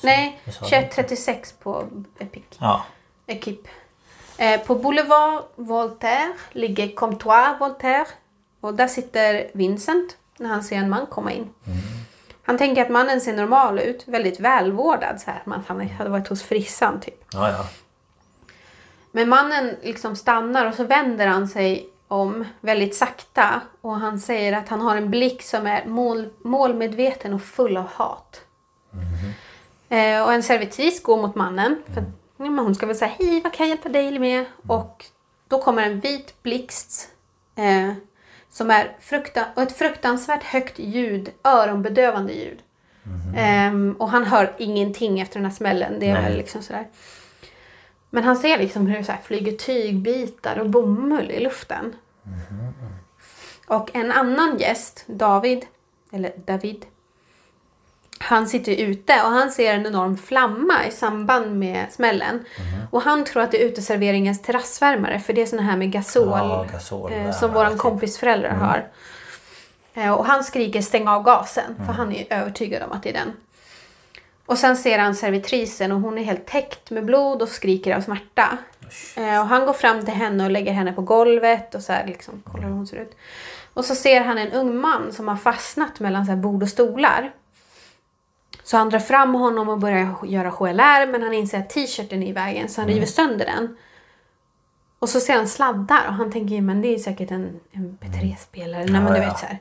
Nej, jag sa 21 36 på Epic. Ja. Equipe. Eh, på Boulevard Voltaire ligger Comptoir Voltaire. Och där sitter Vincent när han ser en man komma in. Han tänker att mannen ser normal ut, väldigt välvårdad. Så här, att han hade varit hos frissan typ. Ja, ja. Men mannen liksom stannar och så vänder han sig om väldigt sakta. Och han säger att han har en blick som är mål, målmedveten och full av hat. Eh, och en servitris går mot mannen. För men hon ska väl säga hej, vad kan jag hjälpa dig med? Och då kommer en vit blixt. Eh, som är frukta- och ett fruktansvärt högt ljud, öronbedövande ljud. Ehm, och han hör ingenting efter den här smällen. Det är Nej. väl liksom sådär. Men han ser liksom hur det så flyger tygbitar och bomull i luften. Och en annan gäst, David, eller David, han sitter ute och han ser en enorm flamma i samband med smällen. Och han tror att det är uteserveringens terrassvärmare för det är såna här med gasol, Ja, gasolvärmare, eh, som våran typ. kompis föräldrar har. Eh, och han skriker stäng av gasen för han är övertygad om att det är den. Och sen ser han servitrisen och hon är helt täckt med blod och skriker av smärta. Eh, och han går fram till henne och lägger henne på golvet och så här liksom kollar hur hon ser ut. Och så ser han en ung man som har fastnat mellan så bord och stolar. Så han drar fram honom och börjar göra HLR men han inser att t-shirten är i vägen så han river sönder den. Och så ser han sladdar och han tänker men det är säkert en MP3-spelare. Nej men du vet så här.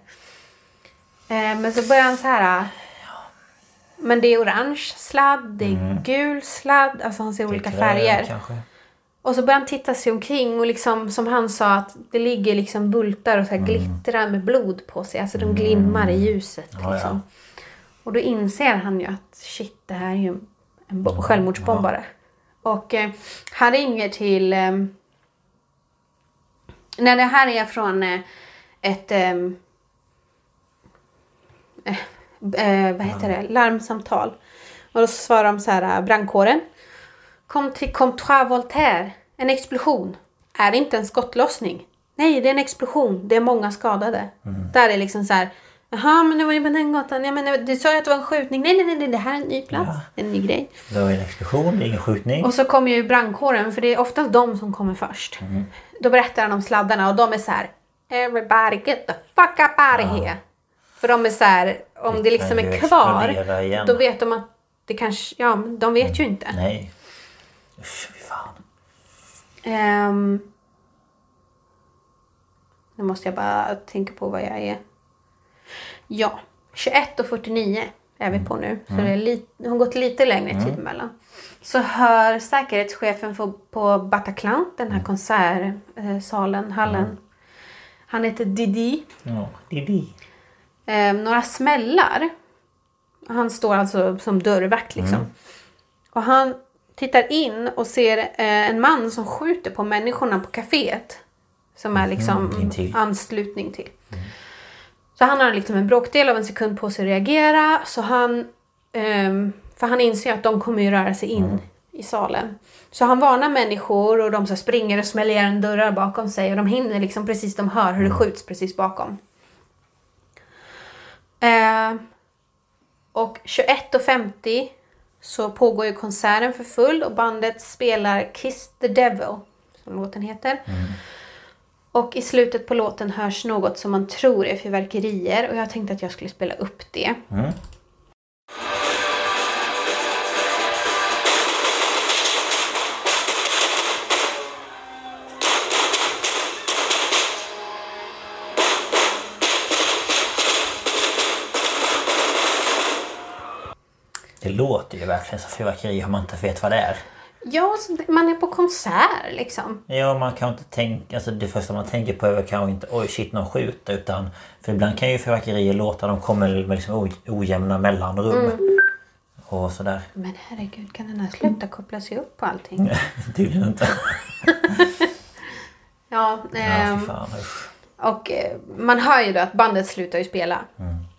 Eh, men så börjar han så här. Men det är orange sladd, det är gul sladd, alltså han ser olika färger. Kanske. Och så börjar han titta sig omkring och liksom som han sa att det ligger liksom bultar och så Mm. glittrar med blod på sig. Alltså de glimmar i ljuset. Ja, Liksom. Och då inser han ju att shit det här är ju en bo- självmordsbombare. Och eh, han ringer till... Eh, när det här är från eh, ett... Eh, eh, vad heter det? Larmsamtal. Och då svarar de så här, eh, brandkåren. Kom till Comptoir Voltaire. En explosion. Är det inte en skottlossning? Nej, det är en explosion. Det är många skadade. Där är liksom så här. Jaha, men det var ju på den gatan. Ja, men du sa ju att det var en skjutning. Nej, nej, nej, det här är en ny plats. En ny grej. Det var en explosion, det är ingen skjutning. Och så kommer ju brandkåren, för det är oftast de som kommer först. Då berättar han om sladdarna och de är så här. Everybody get the fuck up out of here. För de är så här, om det, Det liksom är kvar, igen. då vet de att det kanske, ja, men de vet ju inte. Nej. Usch, fy fan. Ehm, nu måste jag bara tänka på vad jag är. Ja, 21 och 49 är vi på nu. Så det, är lite, har gått lite längre tid emellan. Så hör säkerhetschefen på, på Bataclan, den här konsertsalen, hallen. Han heter Didi. Ja, Didi. Eh, några smällar. Han står alltså som dörrvakt liksom. Och han tittar in och ser eh, en man som skjuter på människorna på kaféet. Som är liksom intill. anslutning till. Så han har liksom en bråkdel av en sekund på sig att reagera. Så han, ehm, för han inser att de kommer ju röra sig in i salen. Så han varnar människor och de så springer och smäller igen dörrar bakom sig. Och de hinner liksom precis, de hör hur det skjuts precis bakom. Eh, och 21.50 så pågår ju konserten för full och bandet spelar Kiss the Devil, som låten heter. Och i slutet på låten hörs något som man tror är fyrverkerier och jag tänkte att jag skulle spela upp det. Det låter ju verkligen som fyrverkeri om man inte vet vad det är. Ja, man är på konsert liksom. Ja, man kan inte tänka... Alltså det första man tänker på är kanske inte oj shit någon skjuter utan... För ibland kan ju fyrverkerier låta, de kommer med liksom ojämna mellanrum. Och sådär. Men herregud, kan den här sluta koppla sig upp på allting? Tydligen inte. Ja, Ja, ehm, fy fan usch. Och eh, man hör ju då att bandet slutar ju spela.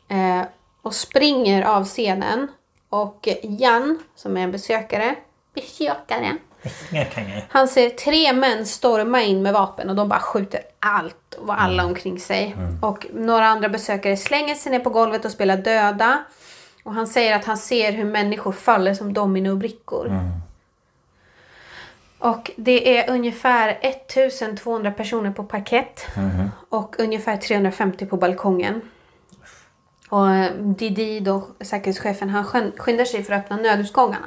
Eh, och springer av scenen. Och Jan, som är en besökare, besökare. Han ser tre män storma in med vapen och de bara skjuter allt och alla omkring sig. Och några andra besökare slänger sig ner på golvet och spelar döda. Och han säger att han ser hur människor faller som dominobrickor. Och det är ungefär 1200 personer på parkett. Och ungefär 350 på balkongen. Och Didi, då, säkerhetschefen, han skyn- skyndar sig för att öppna nödutgångarna.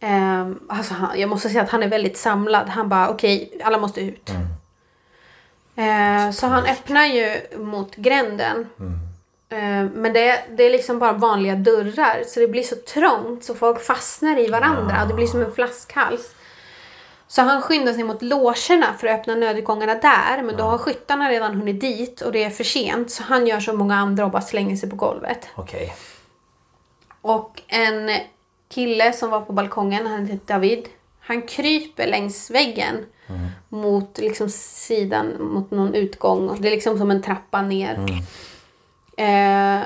Ehm, alltså han, jag måste säga att han är väldigt samlad. Han bara okej, alla måste ut. Eh, så han öppnar ju mot gränden. Eh, men det, det är liksom bara vanliga dörrar. Så det blir så trångt så folk fastnar i varandra. Det blir som en flaskhals. Så han skyndar sig mot logerna för att öppna nödutgångarna där. Men då har skyttarna redan hunnit dit och det är för sent. Så han gör som många andra och bara slänger sig på golvet. Okej. Och en kille som var på balkongen, han heter David. Han kryper längs väggen mot liksom sidan, mot någon utgång. Det är liksom som en trappa ner. Eh,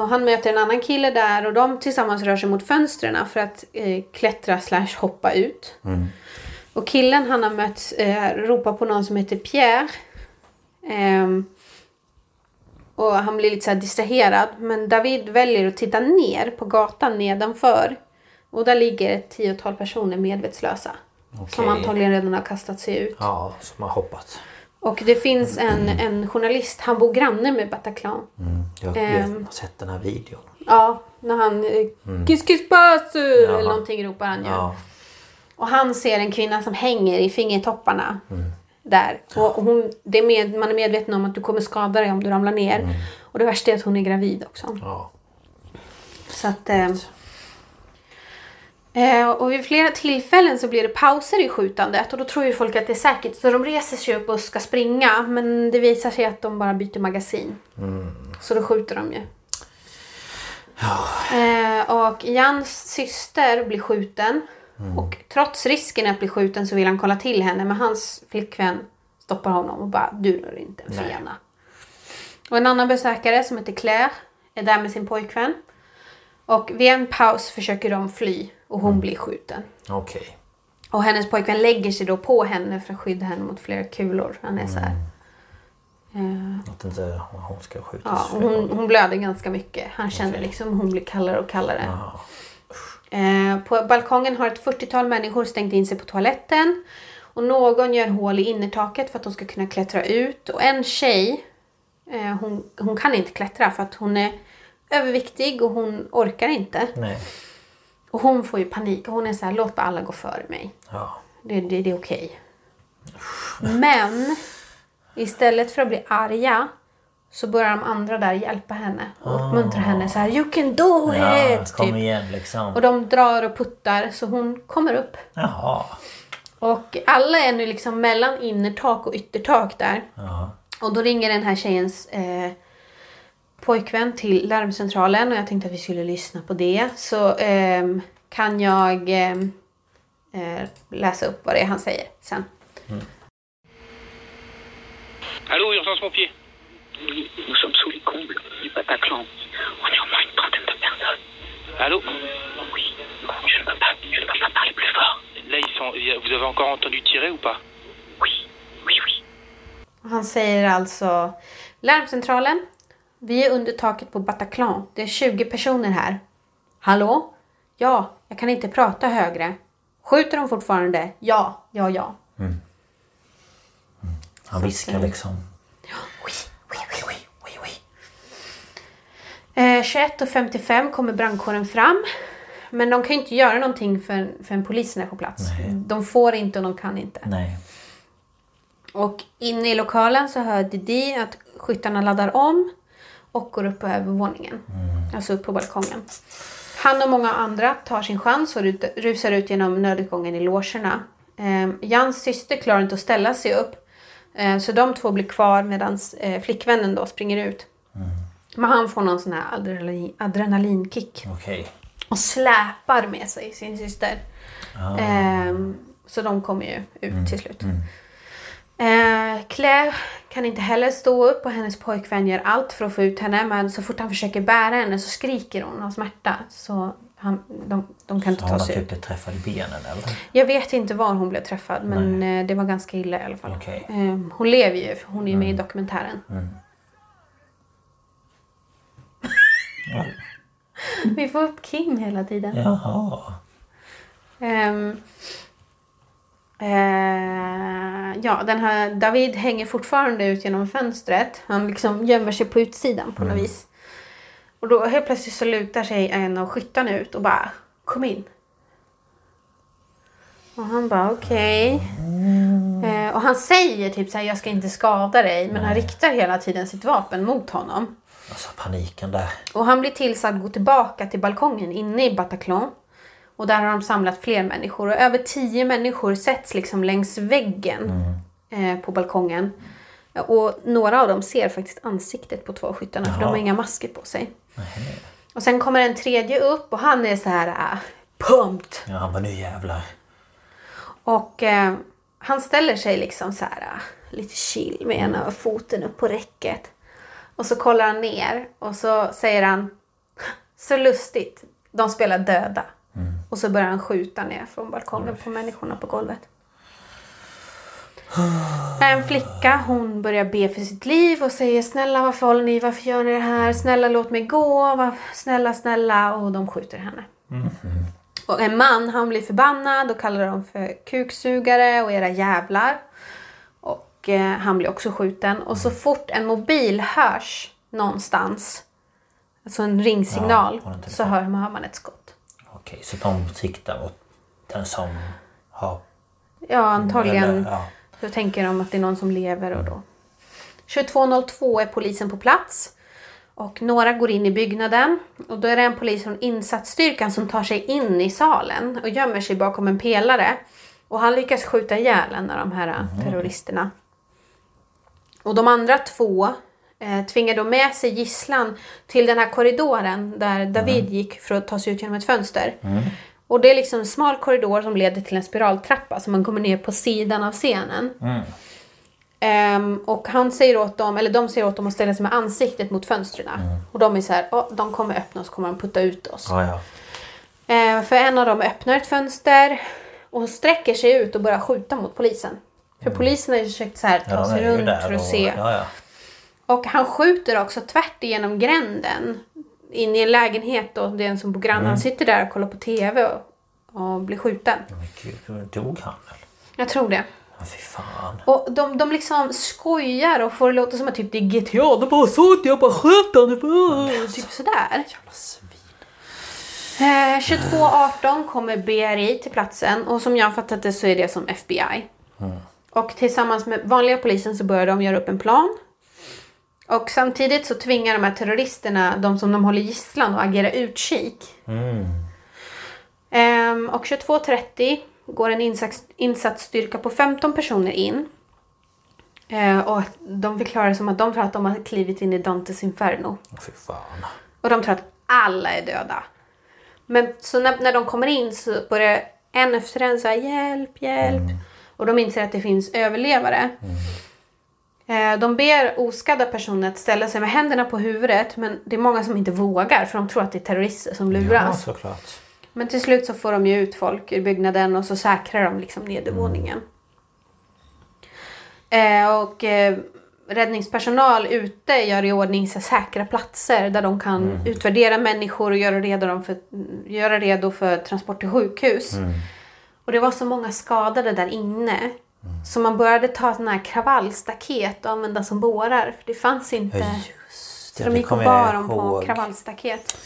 och han möter en annan kille där och de tillsammans rör sig mot fönstren för att eh, klättra slash hoppa ut. Och killen han har mött eh, ropar på någon som heter Pierre. Ehm, och han blir lite så distraherad. Men David väljer att titta ner på gatan nedanför. Och där ligger ett tiotal personer medvetslösa. Som Okej. antagligen redan har kastat sig ut. Ja, som har hoppat. Och det finns en, en journalist, han bor granne med Bataclan. Jag vet, Ehm. jag har sett den här videon. Ja, när han... eh, Kiss kiss basu! Eller någonting ropar han ju. Ja. Och han ser en kvinna som hänger i fingertopparna. Där. Och hon, det är med, man är medveten om att du kommer skada dig om du ramlar ner. Och det värsta är att hon är gravid också. ja. Så att... Eh, Eh, och vid flera tillfällen så blir det pauser i skjutandet och då tror ju folk att det är säkert så de reser sig upp och ska springa men det visar sig att de bara byter magasin. Så då skjuter de ju. Eh, och Jans syster blir skjuten och trots risken att bli skjuten så vill han kolla till henne men hans flickvän stoppar honom och bara du rör inte en fena. Och en annan besökare som heter Claire är där med sin pojkvän. Och vid en paus försöker de fly och hon blir skjuten. Okej. Och hennes pojkvän lägger sig då på henne för att skydda henne mot flera kulor. Han är så här. Eh, Att inte hon ska skjutas. ja, hon, hon blöder ganska mycket. Han känner liksom hon blir kallare och kallare. Jaha. Eh, på balkongen har ett 40-tal människor stängt in sig på toaletten. Och någon gör hål i innertaket för att de ska kunna klättra ut. Och en tjej, eh, hon, hon kan inte klättra för att hon är överviktig och hon orkar inte. Nej. Och hon får ju panik och hon är så här, låt bara alla gå före mig. Ja. Det, det, det är okej. Men istället för att bli arga så börjar de andra där hjälpa henne och uppmuntra henne så här You can do Ah. Ja, it! kom typ. igen liksom. Och de drar och puttar så hon kommer upp. Jaha. Och alla är nu liksom mellan innertak och yttertak där. Ja. Och då ringer den här tjejens eh, pojkvän till larmcentralen och jag tänkte att vi skulle lyssna på det. Så ehm, kan jag ehm, eh, läsa upp vad det är han säger sen. Allô, urgence pompier nous sommes sous les combles du Bataclan. On est au moins une trentaine de personnes. Allô Oui, je ne peux pas, je ne peux pas parler plus fort. Là, ils sont. Vous avez encore entendu tirer ou pas Oui, oui, oui. Han säger alltså larmcentralen. Vi är under taket på Bataclan. Det är 20 personer här. Hallå? Ja, jag kan inte prata högre. Skjuter de fortfarande? Ja, ja, ja. Han viskar liksom. Oui, oui, oui, oui, oui, oui. Eh, 21.55 kommer brandkåren fram. Men de kan ju inte göra någonting förrän, förrän polisen är på plats. De får inte och de kan inte. Nej. Och inne i lokalen så hör Didi att skyttarna laddar om och går upp på övervåningen. Alltså upp på balkongen. Han och många andra tar sin chans och rusar ut genom nödutgången i logerna. Eh, Jans syster klarar inte att ställa sig upp. Eh, så de två blir kvar medan eh, flickvännen då springer ut. Men han får någon sån här adrenalin, adrenalinkick. Okej. Och släpar med sig sin syster. Ehm, så de kommer ju ut till slut. Eh, Claire kan inte heller stå upp och hennes pojkvän gör allt för att få ut henne. Men så fort han försöker bära henne så skriker hon av smärta. Så han, de, de kan inte Har ta hon sig typ ut. blivit träffad i benen eller? Jag vet inte var hon blev träffad men eh, det var ganska illa i alla fall. Okej. Ehm, hon lever ju, för hon är ju med i dokumentären. Vi får upp Kim hela tiden. Jaha. Eh, ja, den här David hänger fortfarande ut genom fönstret. Han liksom gömmer sig på utsidan på något vis. Och då helt plötsligt så lutar sig en av skyttarna ut och bara kom in. Och han bara okej. Eh, och han säger typ så här jag ska inte skada dig. Men han riktar hela tiden sitt vapen mot honom. Alltså paniken där. Och han blir tillsagd gå tillbaka till balkongen inne i Bataclan. Och där har de samlat fler människor. Och över tio människor sätts liksom längs väggen eh, på balkongen. Och några av dem ser faktiskt ansiktet på två skyttarna. För de har inga masker på sig. Och sen kommer en tredje upp och han är så här äh, pumped. Ja, han var nu jävlar. Och eh, han ställer sig liksom så här äh, lite chill med ena foten upp på räcket. Och så kollar han ner och så säger han så lustigt. De spelar döda. Och så börjar han skjuta ner från balkongen på människorna på golvet. En flicka hon börjar be för sitt liv och säger snälla varför håller ni, varför gör ni det här, snälla låt mig gå, snälla snälla och de skjuter henne. Och en man han blir förbannad och kallar dem för kuksugare och era jävlar. Och eh, han blir också skjuten. Och så fort en mobil hörs någonstans, alltså en ringsignal, Ja, så hör man ett skott. Okej, så de siktar mot den som har... Ja, antagligen Eller, ja. Så tänker de att det är någon som lever och då. 22.02 är polisen på plats. Och några går in i byggnaden och då är det en polis från insatsstyrkan som tar sig in i salen och gömmer sig bakom en pelare. Och han lyckas skjuta ihjäl en av de här eh, terroristerna. Och de andra två eh, tvingar då med sig gisslan till den här korridoren där David gick för att ta sig ut genom ett fönster. Och det är liksom en smal korridor som leder till en spiraltrappa så man kommer ner på sidan av scenen. Ehm, och han säger åt dem, eller de säger åt dem att ställa sig med ansiktet mot fönstren. Och de är så här, "Åh, de kommer öppna och så kommer de putta ut oss. Ja, ja. Eh, för en av dem öppnar ett fönster och sträcker sig ut och börjar skjuta mot polisen. För polisen har ju försökt så här, ta ja sig runt för att se. Ja. Och han skjuter också tvärt igenom gränden. In i en lägenhet och den som bor grann. Mm. Sitter där och kollar på TV och, och blir skjuten. Men gud, dog han eller? Jag tror det. Ja, fy fan. Och de, de liksom skojar och får det låta som att typ det är GTA. De bara att jag bara sköt honom. Bara, Typ sådär. Jävla svin. Eh, 22.18 kommer BRI till platsen och som jag fattat det så är det som FBI. Och tillsammans med vanliga polisen så börjar de göra upp en plan. Och samtidigt så tvingar de här terroristerna, de som de håller gisslan, att agera utkik. Ehm, och 22.30 går en insats, insatsstyrka på 15 personer in. Eh, och de förklarar som att de tror att de har klivit in i Dantes Inferno. Fy fan. Och de tror att alla är döda. Men så när, när de kommer in så börjar en efter en säga hjälp, hjälp. Och de inser att det finns överlevare. Eh, De ber oskadda personer att ställa sig med händerna på huvudet. Men det är många som inte vågar för de tror att det är terrorister som Ja, luras. såklart. Men till slut så får de ju ut folk ur byggnaden och så säkrar de liksom nedervåningen. Eh, och eh, räddningspersonal ute gör i ordning så säkra platser där de kan utvärdera människor och göra redo, dem för, göra redo för transport till sjukhus. Och det var så många skadade där inne. Så man började ta sådana här kravallstaket och använda som bårar. För det fanns inte. Ja, just Så det. de det gick och bar dem på kravallstaket.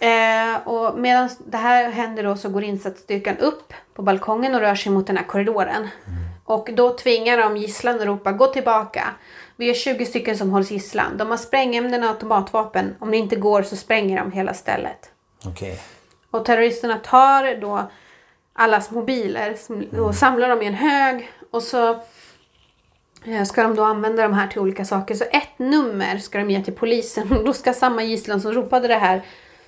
Eh, och medan det här händer då så går insatsstyrkan upp på balkongen och rör sig mot den här korridoren. Och då tvingar de gisslan att ropa gå tillbaka. Vi är 20 stycken som hålls gisslan. De har sprängämnen och automatvapen. Om det inte går så spränger de hela stället. Okej. Och terroristerna tar då allas mobiler och samlar dem i en hög. Och så eh, ska de då använda de här till olika saker. Så ett nummer ska de ge till polisen. Och då ska samma gisslan som ropade det här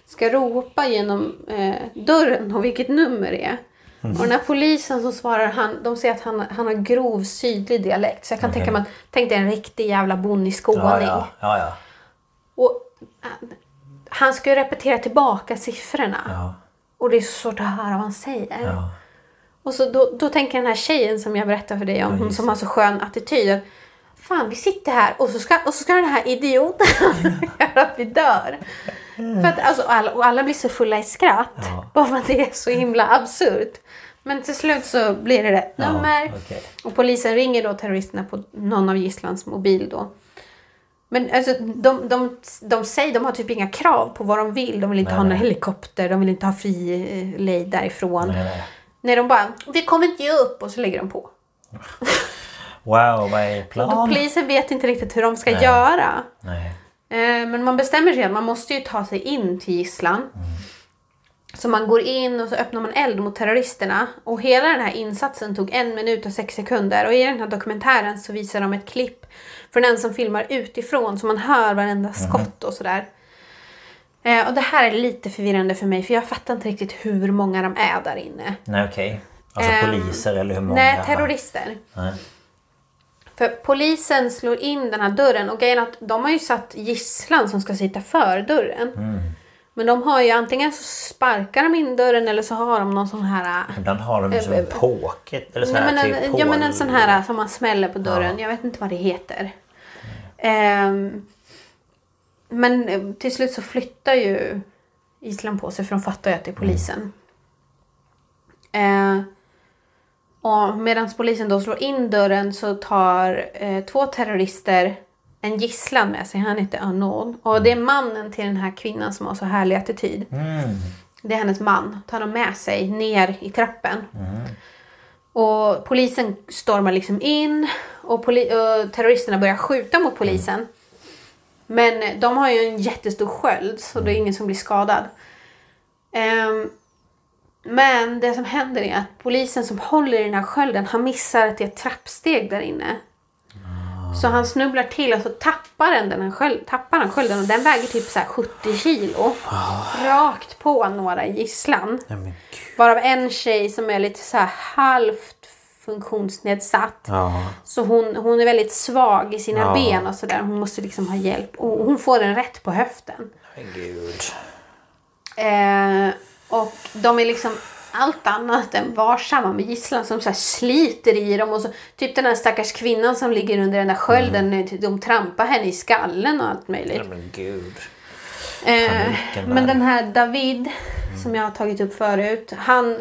ska ropa genom eh, dörren och vilket nummer det är. Och den här polisen som svarar, han, de säger att han, han har grov sydlig dialekt. Så jag kan tänka mig att, tänk dig en riktig jävla bonnig skåning. Ja, ja. ja, ja. Och eh, han ska ju repetera tillbaka siffrorna. ja. Och det är så svårt att höra vad han säger. ja. Och så då, då tänker den här tjejen som jag berättade för dig om, hon som har så skön attityd. Att, Fan, vi sitter här och så ska, och så ska den här idioten göra att vi dör. För att, alltså, alla, och alla blir så fulla i skratt. Bara för att det är så himla absurt. Men till slut så blir det rätt Ja, nummer. okej. Och polisen ringer då terroristerna på någon av gisslans mobil då. Men alltså, de, de, de säger, de har typ inga krav på vad de vill. De vill inte Nej, ha någon nej. helikopter, de vill inte ha fri eh, lejd därifrån. Nej, nej. De bara, vi kommer inte ge upp och så lägger de på. Wow, vad är planen? polisen vet inte riktigt hur de ska Nej. göra. Nej. Eh, men man bestämmer sig att man måste ju ta sig in till gisslan. Så man går in och så öppnar man eld mot terroristerna. Och hela den här insatsen tog en minut och sex sekunder. Och i den här dokumentären så visar de ett klipp från en som filmar utifrån så man hör varenda skott och sådär. Eh, och det här är lite förvirrande för mig för jag fattar inte riktigt hur många de är där inne. Nej, okej. Alltså Ehm, poliser eller hur många? Nej, terrorister. Nej. För polisen slår in den här dörren och grejen att de har ju satt gisslan som ska sitta för dörren. Mm. Men de har ju antingen så sparkar de in dörren eller så har de någon sån här... Ibland har de ju som en pocket eller så Nej, här, men typ en, ja men en sån här som man smäller på dörren. Jag vet inte vad det heter. Ehm, men eh, till slut så flyttar ju Island på sig för de fattar ju att det är polisen. Eh, och medan polisen då slår in dörren så tar eh, två terrorister en gisslan med sig. Han heter Arnold. Och det är mannen till den här kvinnan som har så härlig attityd. Det är hennes man. Tar de med sig ner i trappen. Och polisen stormar liksom in och, och terroristerna börjar skjuta mot polisen. Men eh, de har ju en jättestor sköld så det är ingen som blir skadad. Ehm, men det som händer är att polisen som håller i den här skölden han missar att det är ett trappsteg där inne. Så han snubblar till och så tappar han den sköld, tappar han skölden och den väger typ så här 70 kilo. Rakt på några i gisslan. Men Varav en tjej som är lite så här halvt funktionsnedsatt. Ja. Så hon, hon är väldigt svag i sina Ja. ben och sådär. Hon måste liksom ha hjälp. Och hon får den rätt på höften. Men gud. Eh, och de är liksom allt annat än varsamma med gisslan som så sliter i dem. Och så, typ den här stackars kvinnan som ligger under den där skölden. De trampar henne i skallen och allt möjligt. Nej, men gud. Eh, men den här David som jag har tagit upp förut. Han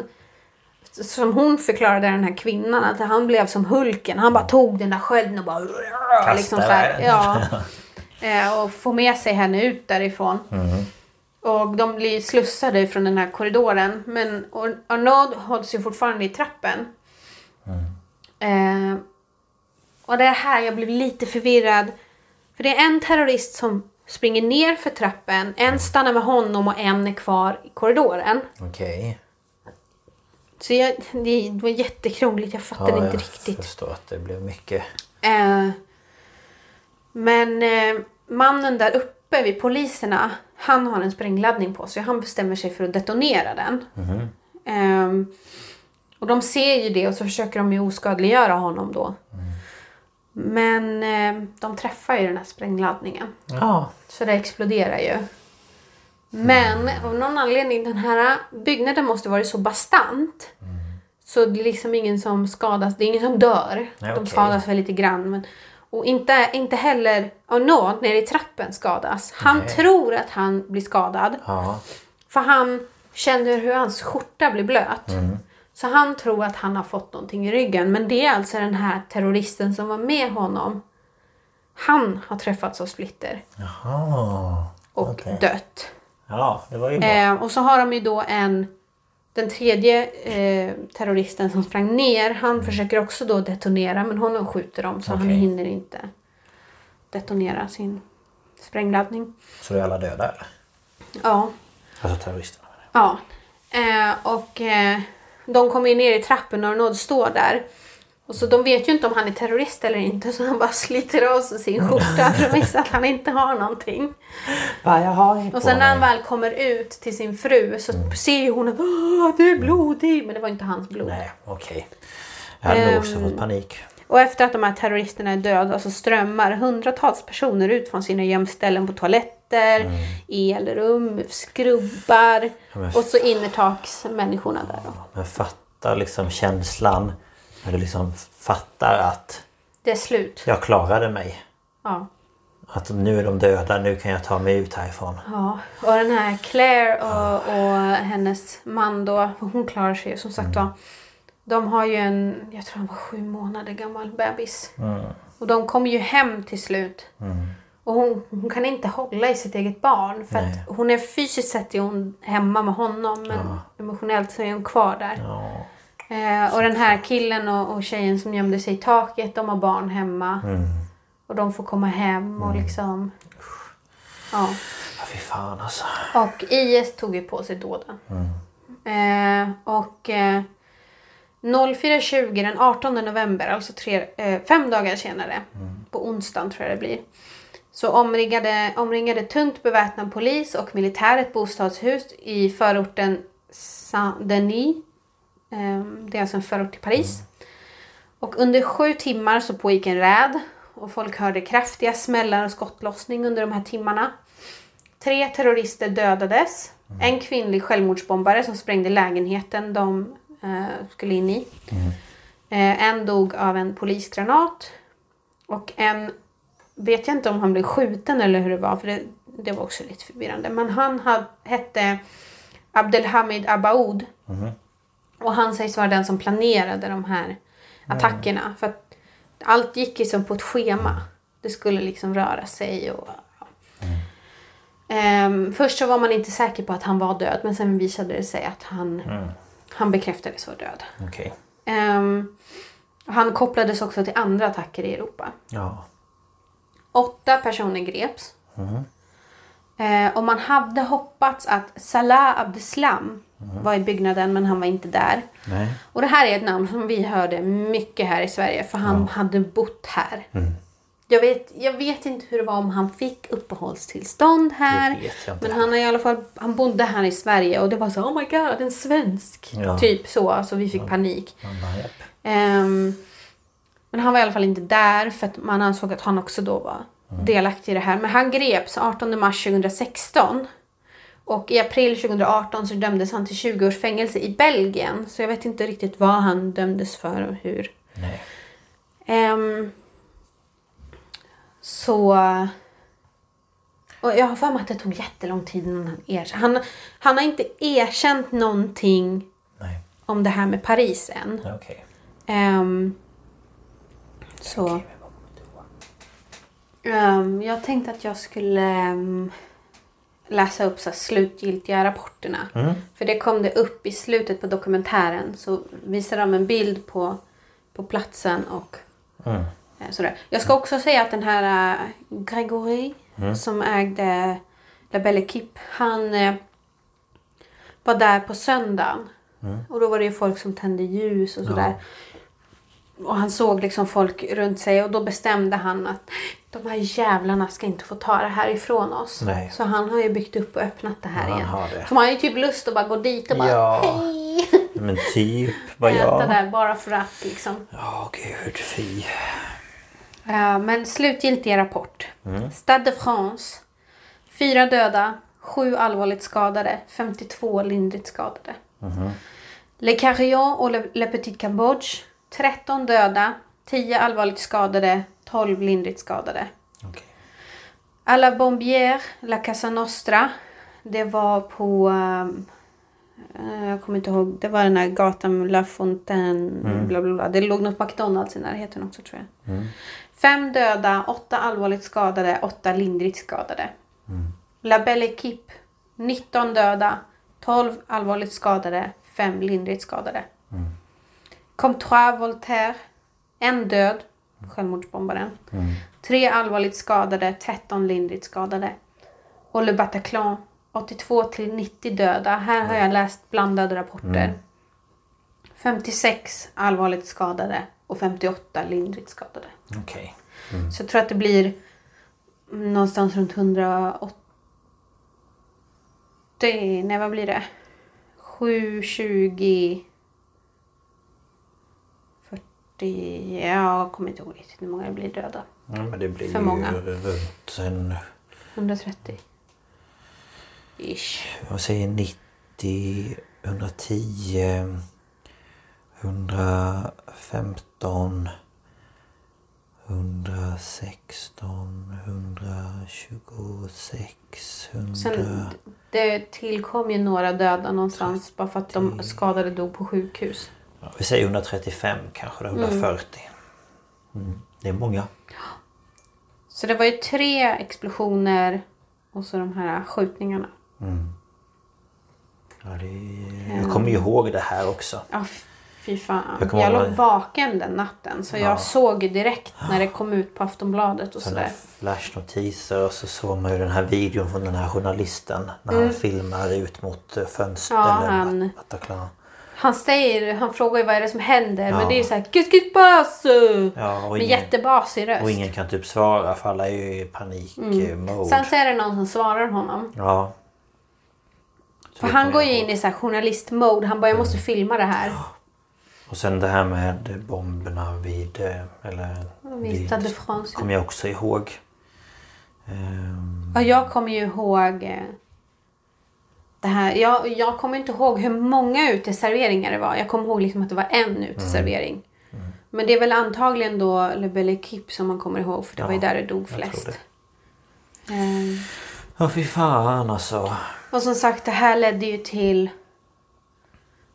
som hon förklarade den här kvinnan att han blev som Hulken. Han bara tog den där skölden och bara... Liksom så här, ja, Eh, och får med sig henne ut därifrån. Och de blir slussade från den här korridoren. Men Ar- Arnaud hålls ju fortfarande i trappen. Eh, och det är här jag blev lite förvirrad. För det är en terrorist som springer ner för trappen. En stannar med honom och en är kvar i korridoren. Okej. Så jag, det, var jättekrångligt. Jag fattade Ja, inte jag riktigt. förstår att det blev mycket. Eh, men eh, mannen där uppe vid poliserna, han har en sprängladdning på sig. Han bestämmer sig för att detonera den. Eh, och de ser ju det och så försöker de ju oskadliggöra honom då. Men eh, de träffar ju den här sprängladdningen. Ja. Så det exploderar ju. Men av någon anledning, den här byggnaden måste varit så bastant. Så det är liksom ingen som skadas. Det är ingen som dör. Nej, De skadas väl lite grann. Men, och inte, inte heller Arnaud nere i trappen skadas. Han Nej. tror att han blir skadad. Ja. För han känner hur hans skjorta blir blöt. Så han tror att han har fått någonting i ryggen. Men det är alltså den här terroristen som var med honom. Han har träffats av splitter Jaha. och Okej. dött. Ja, det var ju bra. Eh, och så har de ju då en den tredje eh, terroristen som sprang ner, han försöker också då detonera men honom skjuter de så han Okej. hinner inte detonera sin sprängladdning. Så är alla döda eller? Ja, Alltså terroristerna. ja. Eh, och eh, de kommer ju ner i trappen och Arnaud står där. Och så de vet ju inte om han är terrorist eller inte så han bara sliter av sig sin skjorta för att visa att han inte har någonting. Va, jag har Och sen när han väl kommer ut till sin fru så ser ju hon att "Åh, det är blodig. Men det var inte hans blod. Nej, okej. Jag hade nog också Ehm. fått panik. Och efter att de här terroristerna är döda så strömmar hundratals personer ut från sina gömställen på toaletter, elrum, skrubbar Mm. men och så innertaks människorna där då. Men fatta liksom känslan. När du liksom fattar att Det är slut. jag klarade mig. Ja. Att nu är de döda, nu kan jag ta mig ut härifrån. ja. Och den här Claire och, och hennes man då, hon klarar sig ju som sagt var. De har ju en, jag tror han var sju månader gammal bebis. Och de kommer ju hem till slut. Och hon, hon kan inte hålla i sitt eget barn. För hon är fysiskt sett är hon hemma med honom. Men emotionellt så är hon kvar där. Ja. Eh, och den här killen och, och tjejen som gömde sig i taket. De har barn hemma. Och de får komma hem och liksom. Ja. Ja, fy fan alltså. Och IS tog ju på sig dåden. Eh, och eh, 04.20 den 18 november, alltså tre, eh, fem dagar senare, på onsdagen tror jag det blir, så omringade, omringade tungt beväpnad polis och militär ett bostadshus i förorten Saint-Denis. Eh, det är alltså en förort till Paris. Och under sju timmar så pågick en räd och folk hörde kraftiga smällar och skottlossning under de här timmarna. Tre terrorister dödades. En kvinnlig självmordsbombare som sprängde lägenheten de eh, skulle in i. Eh, en dog av en polisgranat. Och en vet jag inte om han blev skjuten eller hur det var för det, det var också lite förvirrande. Men han had, hette Abdelhamid Abaoud. Och han sägs vara den som planerade de här attackerna. För att allt gick ju som på ett schema. Det skulle liksom röra sig och... ja. Ehm, först så var man inte säker på att han var död men sen visade det sig att han, han bekräftades vara död. Okej. Ehm, han kopplades också till andra attacker i Europa. Ja. Åtta personer greps. Eh, och man hade hoppats att Salah Abdeslam var i byggnaden men han var inte där. Nej. Och det här är ett namn som vi hörde mycket här i Sverige för han hade bott här. Jag, vet, jag vet inte hur det var om han fick uppehållstillstånd här. Men han, i alla fall, han bodde här i Sverige och det var så oh my god en svensk. Ja. Typ så, alltså vi fick panik. Bara, japp. Ehm, men han var i alla fall inte där för att man ansåg att han också då var delaktig i det här. Men han greps 18 mars 2016. Och i april 2018 så dömdes han till 20 års fängelse i Belgien. Så jag vet inte riktigt vad han dömdes för och hur. Nej. Ehm, så... Och jag har för mig att det tog jättelång tid innan han erkände. Han, han har inte erkänt någonting Nej. om det här med Paris än. Okej. Ehm, så... Ehm, jag tänkte att jag skulle ehm, läsa upp så slutgiltiga rapporterna. För det kom det upp i slutet på dokumentären. Så visade de en bild på, på platsen och eh, sådär. Jag ska också säga att den här uh, Gregory som ägde La Belle Equipe. Han eh, var där på söndagen. Och då var det ju folk som tände ljus och sådär. Och han såg liksom folk runt sig och då bestämde han att de här jävlarna ska inte få ta det här ifrån oss. Nej. Så han har ju byggt upp och öppnat det här Ja, han igen. har det. Så man har ju typ lust att bara gå dit och bara Ja. hej! Men typ vad Äta jag... där bara för att liksom. Ja, gud fy. Ja, men slutgiltig rapport. Stade de France. Fyra döda, sju allvarligt skadade, 52 lindrigt skadade. Le Carillon och Le, Le Petit Cambodge. 13 döda, 10 allvarligt skadade, 12 lindrigt skadade. Okej. À la Bombière, La Casa Nostra. Det var på... ehm, eh, jag kommer inte ihåg. Det var den här gatan La Fontaine. Bla bla bla. Det låg något McDonalds i närheten också tror jag. Fem döda, åtta allvarligt skadade, åtta lindrigt skadade. La Belle Equipe. 19 döda, 12 allvarligt skadade, fem lindrigt skadade. Comtois Voltaire. En död, självmordsbombaren. Tre allvarligt skadade, 13 lindrigt skadade. Och Le Bataclan, 82 till 90 döda. Här har jag läst blandade rapporter. 56 allvarligt skadade och 58 lindrigt skadade. Okej. Så jag tror att det blir någonstans runt 180... Nej, vad blir det? 7, 20... 40... Ja, jag kommer inte ihåg riktigt hur många det blir döda. Ja, men det blir För många. runt en... 130. Ish. Vad säger 90, 110, 115, 116, 126, 100... Sen, det tillkom ju några döda någonstans bara för att de skadade dog på sjukhus. Ja, vi säger 135 kanske, då, 140. Mm. Det är många. Så det var ju tre explosioner och så de här skjutningarna. Ja, det. Jag kommer ju ihåg det här också. Ja, fy fan. Jag Jag, låg vaken den natten så jag såg ju direkt när det kom ut på Aftonbladet och sådär. flashnotiser och så såg man ju den här videon från den här journalisten när han filmar ut mot eh, fönstret. Mm. Ja, eller han- Bataclan. Han säger, han frågar ju vad är det som händer Ja. men det är ju såhär qui se passe? Ja, Med jättebasig röst. och ingen kan typ svara för alla är ju i panik-mode. Sen så är det någon som svarar honom. Ja. Så För han går ju in i så här journalist-mode. Han bara, jag måste filma det här. Och sen det här med bomberna vid... eh, Eller... Vid Stade de France. kommer jag också ihåg. Ehm, Ja, jag kommer ju ihåg eh, det här. Jag, jag kommer inte ihåg hur många uteserveringar det var. Jag kommer ihåg liksom att det var en uteservering. Men det är väl antagligen då Le Belle Equipe som man kommer ihåg. För det var ju Ja, där det dog flest. det. Eh, Ja fy fan alltså. och som sagt, det här ledde ju till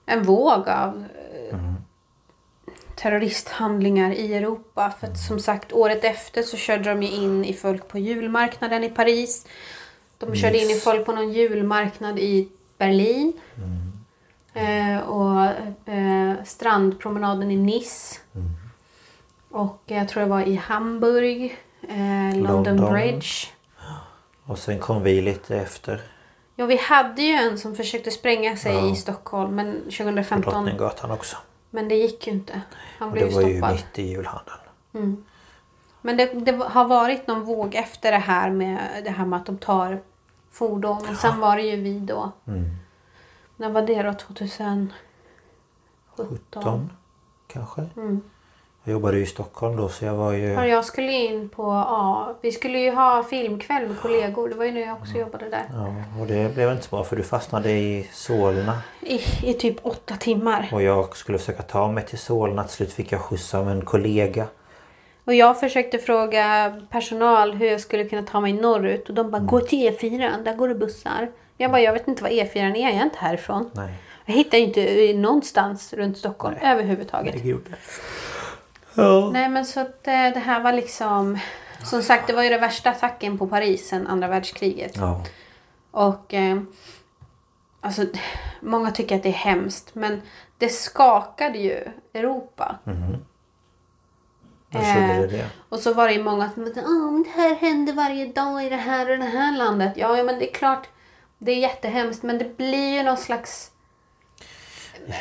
en våg av eh, terroristhandlingar i Europa. För att som sagt, året efter så körde de ju in i folk på julmarknaden i Paris. De körde in i folk på någon julmarknad i Berlin. Eh, och eh, strandpromenaden i Nice. Och jag tror det var i Hamburg. Eh, London, London. Bridge. Och sen kom vi lite efter Ja, vi hade ju en som försökte spränga sig Ja. i Stockholm men på 2015. Drottninggatan också. Men det gick ju inte. Han Och blev det ju var ju stoppad. mitt i julhandeln. Men det, det har varit någon våg efter det här med det här med att de tar fordon. Och sen var det ju vi då. Mm. När var det då? 2017? 17 kanske. Mm. Jag jobbade ju i Stockholm då så jag var ju... Ja, jag skulle in på, ja, vi skulle ju ha filmkväll med kollegor. Det var ju när jag också jobbade där. Ja, och det blev inte så bra för du fastnade i Solna. I, I typ åtta timmar. Och jag skulle försöka ta mig till Solna. Till slut fick jag skjuts av en kollega. Och jag försökte fråga personal hur jag skulle kunna ta mig norrut. Och de bara, gå till E4, där går det bussar. Jag bara, jag vet inte vad E4 är, jag är inte härifrån. Nej. Jag hittar ju inte någonstans runt Stockholm överhuvudtaget. Herregud. Ja. Nej men så att eh, det här var liksom... Som sagt det var ju den värsta attacken på Paris sedan andra världskriget. Ja. Och... Eh, alltså, många tycker att det är hemskt men det skakade ju Europa. Trodde Eh. Och så var det många som sa oh, men det här händer varje dag i det här och det här landet. Ja, ja men det är klart det är jättehemskt men det blir ju någon slags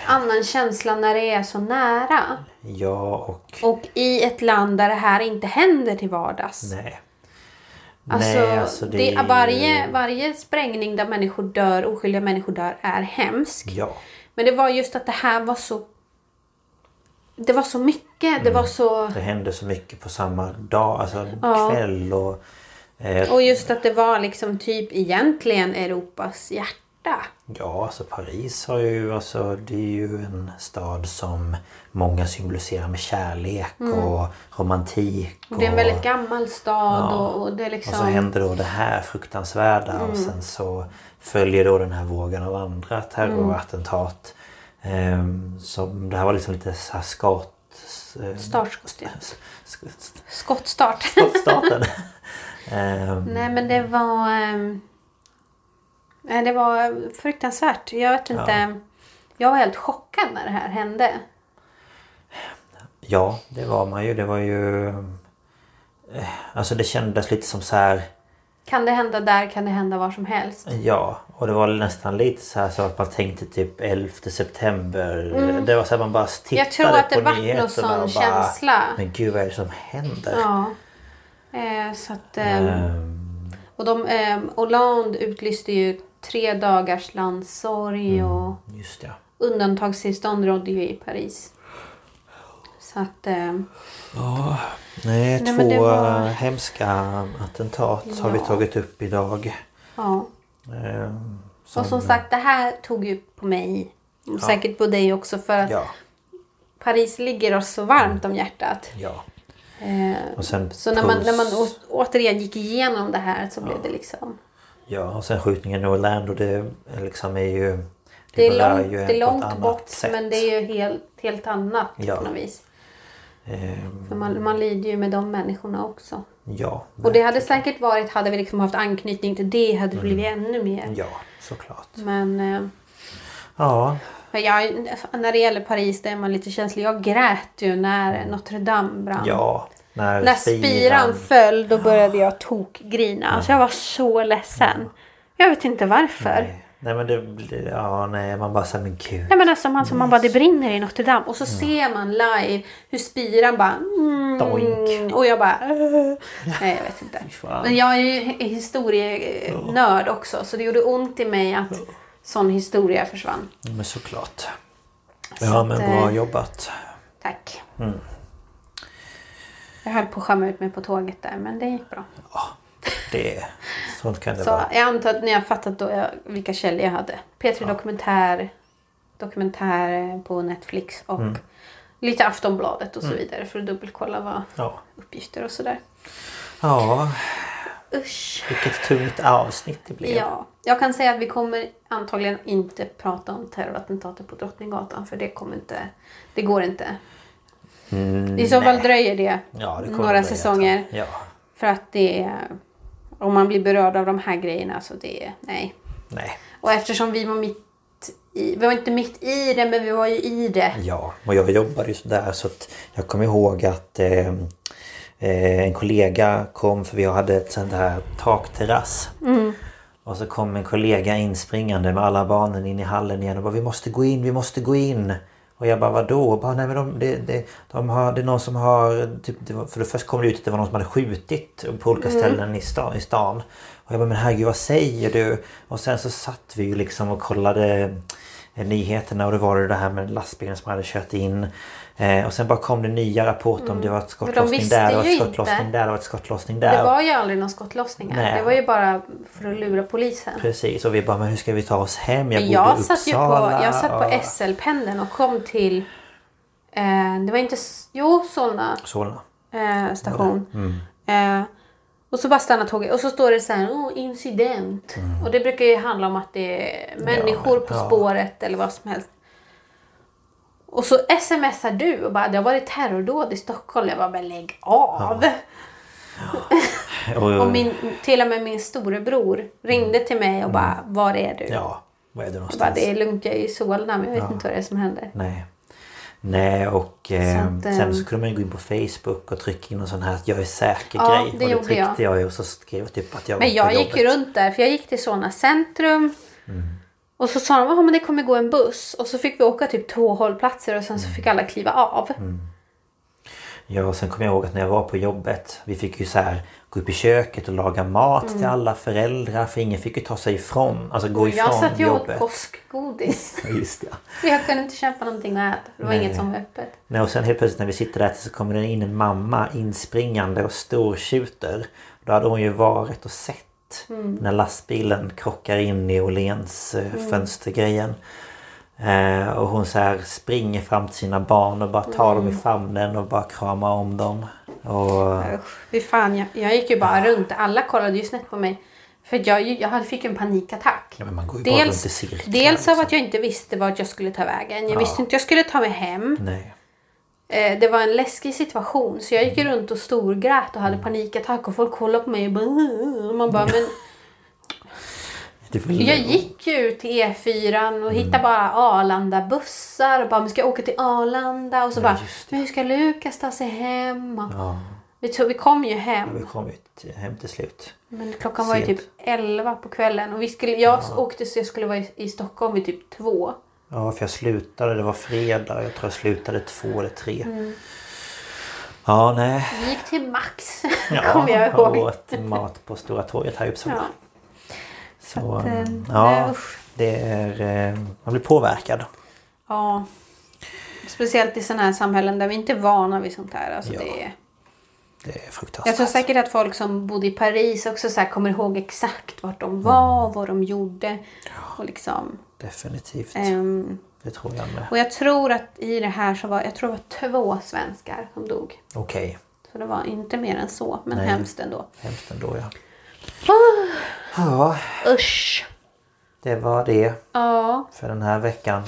annan känsla när det är så nära. Ja och... Och i ett land där det här inte händer till vardags. Nej. Alltså, Nej, alltså det, det är varje, varje sprängning där människor dör, oskyldiga människor dör, är hemsk. Ja. Men det var just att det här var så... Det var så mycket. Det var så... Det hände så mycket på samma dag. Alltså Ja. kväll och... Eh, Och just att det var liksom typ egentligen Europas hjärta. Ja, alltså Paris har ju, alltså det är ju en stad som många symboliserar med kärlek och romantik. Och det är en väldigt gammal stad och, och det är liksom... Och så händer då det här fruktansvärda och sen så följer då den här vågen av andra terrorattentat. Ehm, som, det här var liksom lite så här skott... eh, Startskott, ja. Skottstart. Skottstarten. Ehm, Nej men det var... ehm, det var fruktansvärt. Jag vet inte. Jag var helt chockad när det här hände. Ja, det var man ju. Det var ju... eh, Alltså det kändes lite som så här... Kan det hända där kan det hända var som helst. Ja, och det var nästan lite så här så att man tänkte typ 11 september. Det var så att man bara tittade Mm. Jag tror att det på vart någon nyheterna sån känsla. Men gud vad är det som händer? Ja. Eh, så att, ehm, Ehm, och de, ehm, Hollande utlyste ju tre dagars landssorg och just ja. undantagstillstånd rådde ju i Paris. Så att... ehm, Nej, Nej, två det var- hemska attentat har vi Ja. tagit upp idag. ja. Ehm, Och som sagt, det här tog ju på mig. Och säkert på dig också för att Ja, Paris ligger oss så varmt om hjärtat. ja. Eh, Och sen så när man, när man å, återigen gick igenom det här så blev det liksom... Ja, och sen skjutningen i Orlando det liksom är ju... Det är berör långt, ju det är långt bort sätt. men det är ju helt, helt annat Ja. på något vis. Ehm, För man, man lider ju med de människorna också. ja, Och det hade säkert varit, hade vi liksom haft anknytning till det, hade det blivit Mm. ännu mer. ja, såklart. Men eh, Ja, jag, när det gäller Paris, där är man lite känslig. Jag grät ju när Notre Dame brann. ja. När, När spiran föll då började jag tokgrina. Alltså jag var så ledsen. Jag vet inte varför. Nej, Nej. nej men det blir... Ja, nej man bara säger men gud. men alltså man, så man bara, det brinner i Notre Dame. Och så ser man live hur spiran bara... Mm, Doink. och jag bara... "Åh." Nej jag vet inte. Men jag är ju historienörd också. Så det gjorde ont i mig att sån historia försvann. Men såklart. Så Ja men bra eh, jobbat. Tack. Mm. Jag höll på att skämma ut mig på tåget där men det gick bra. Det, sånt kan det Så vara. jag antar att ni har fattat då jag, vilka källor jag hade. P3 Dokumentär, dokumentär på Netflix och Mm. lite Aftonbladet och så vidare för att dubbelkolla vad Ja. uppgifter och sådär. ja, Usch. vilket tungt avsnitt det blev. Ja, jag kan säga att vi kommer antagligen inte prata om terrorattentatet på Drottninggatan för det kommer inte, det går inte. Mm, I så fall dröjer det, Ja, det några dröja säsonger. Ja, För att det är, om man blir berörd av de här grejerna så det är, nej. nej. Och eftersom vi var mitt i, vi var inte mitt i det men vi var ju i det. Ja, och jag jobbade ju sådär så att jag kommer ihåg att eh, eh, en kollega kom för vi hade ett sånt här takterrass. Mm. Och så kom en kollega inspringande med alla barnen in i hallen igen och bara vi måste gå in, vi måste gå in. Och jag bara vadå? Och bara, nej men de, det, det, de har, det är någon som har... Typ, det var, för det först kom det ut att det var någon som hade skjutit på olika Mm. ställen i stan, i stan. Och jag bara men herregud vad säger du? Och sen så satt vi ju liksom och kollade eh, nyheterna och det var det här med lastbilen som hade kört in. Eh, och sen bara kom det nya rapporter om det var ett skottlossning Mm. där, det var ett inte. skottlossning där, det var ett skottlossning där. Det var ju aldrig någon skottlossningar. Nej. Det var ju bara för att lura polisen. Precis och vi bara men hur ska vi ta oss hem? Jag Men bodde jag i satt ju på, Uppsala. jag satt på och- SL-pendeln och kom till... Eh, det var inte... Jo, Solna Solna. eh, station. Mm. Eh, och så bara stannar tåget och så står det så här, oh, incident. Och det brukar ju handla om att det är människor Mm. men- på ja. spåret eller vad som helst. Och så smsar du och bara, det har varit terrordåd i Stockholm. Jag bara, men lägg av. Och, Och min, till och med min storebror ringde till mig och bara, var är du? Mm. Ja, var är du Jag någonstans? bara, det är lugnt, jag är i Solna men jag vet inte vad det är som händer. Nej. Nej och eh, Så att, sen ehm, så kunde man ju gå in på Facebook och trycka in en sån här att jag är säker Ja, grej. det och det tryckte jag. jag och så skrev jag typ att jag Men jag gick ju runt där för jag gick till Solna centrum. Mm. Och så sa de att det kommer gå en buss. Och så fick vi åka typ två hållplatser och sen så fick alla kliva av. Mm. Ja och sen kommer jag ihåg att när jag var på jobbet Vi fick ju så här gå upp i köket och laga mat till alla föräldrar för ingen fick ju ta sig ifrån, alltså gå ifrån jag satt ju och åt jobbet. påskgodis. Just det. jag kunde inte köpa någonting att äta. Det var Nej. inget som var öppet. Nej, och sen helt plötsligt när vi sitter där så kommer det in en mamma inspringande och stortjuter. Då hade hon ju varit och sett när lastbilen krockar in i Åhléns eh, fönstergrejen. Eh, och hon så här springer fram till sina barn och bara tar dem i famnen och bara kramar om dem. Och Usch, fan, jag, jag gick ju bara runt. Alla kollade ju snett på mig. För jag, jag fick en panikattack. ja, Dels, cirklar. dels av liksom. att jag inte visste vart jag skulle ta vägen. Jag Ja. visste inte jag skulle ta mig hem. Nej. Eh, det var en läskig situation. Så jag gick Mm. runt och storgrät och hade panikattack. Och folk kollade på mig och bara... Och man bara men Jag gick ju till E4 Mm. och hittade bara Arlanda bussar och bara, men ska jag åka till Arlanda? Och så bara, just det. men hur ska Lukas ta sig hem? Och Ja, vi, tog, vi kom ju vi hem. kom ju hem till slut. Men klockan var ju Sent. typ 11 på kvällen. Och vi skulle, jag åkte så jag skulle vara i, i Stockholm vid typ två. Ja, för jag slutade, det var fredag. Jag tror jag slutade två eller tre. Mm. Ja, nej. Vi gick till Max, Ja, kommer jag och ihåg. åt mat på Stora torget här i Uppsala. Ja. Så, att, eh, ja, nej, det är... eh, Man blir påverkad. ja. Speciellt i sådana här samhällen där vi inte är vana vid sånt här. Alltså Ja. det är... Det är fruktansvärt. Jag tror säkert att folk som bodde i Paris också så kommer ihåg exakt vart de var, vad de gjorde. Och liksom... Definitivt. ehm, Det tror jag med. och jag tror att i det här så var jag tror det var två svenskar som dog. Okej. Så det var inte mer än så, men Nej. hemskt ändå. Hemskt ändå ja. Ja, Usch! det var det Ja, för den här veckan.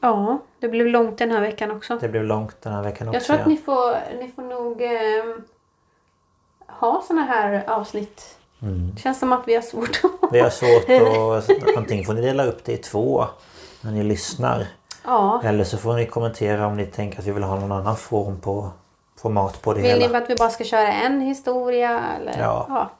ja, det blev långt den här veckan också. Det blev långt den här veckan också. Jag tror att ja. ni får, ni får nog ehm, ha såna här avsnitt. Det känns som att vi har svårt att... Vi har svårt att... Antingen får ni dela upp det i två när ni lyssnar. Ja. Eller så får ni kommentera om ni tänker att vi vill ha någon annan form på format på det Vill hela. ni att vi bara ska köra en historia? Eller? Ja.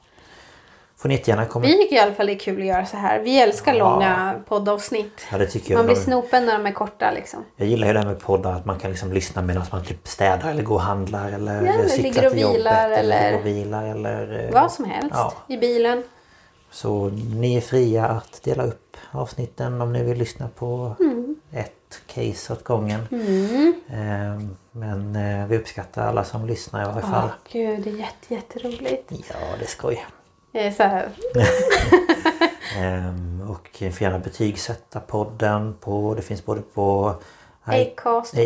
Får ni jättegärna Vi kommentera. tycker i alla fall det är kul att göra så här. Vi älskar Ja. långa poddavsnitt. Ja, det tycker jag. Man blir snopen när de är korta liksom. Jag gillar ju det här med poddar att man kan liksom lyssna medan man typ städar eller går och handlar eller, Ja, eller cyklar ligger och till jobbet vilar eller- ligger och vilar eller eh, Vad som helst. Ja. I bilen. Så ni är fria att dela upp avsnitten om ni vill lyssna på Mm. ett case åt gången. Ehm, Men eh, vi uppskattar alla som lyssnar i varje fall. gud det är jätte, jätteroligt. Ja, det är skoj. Så här. Ehm, Och ni får gärna betygsätta podden på, det finns både på Acast och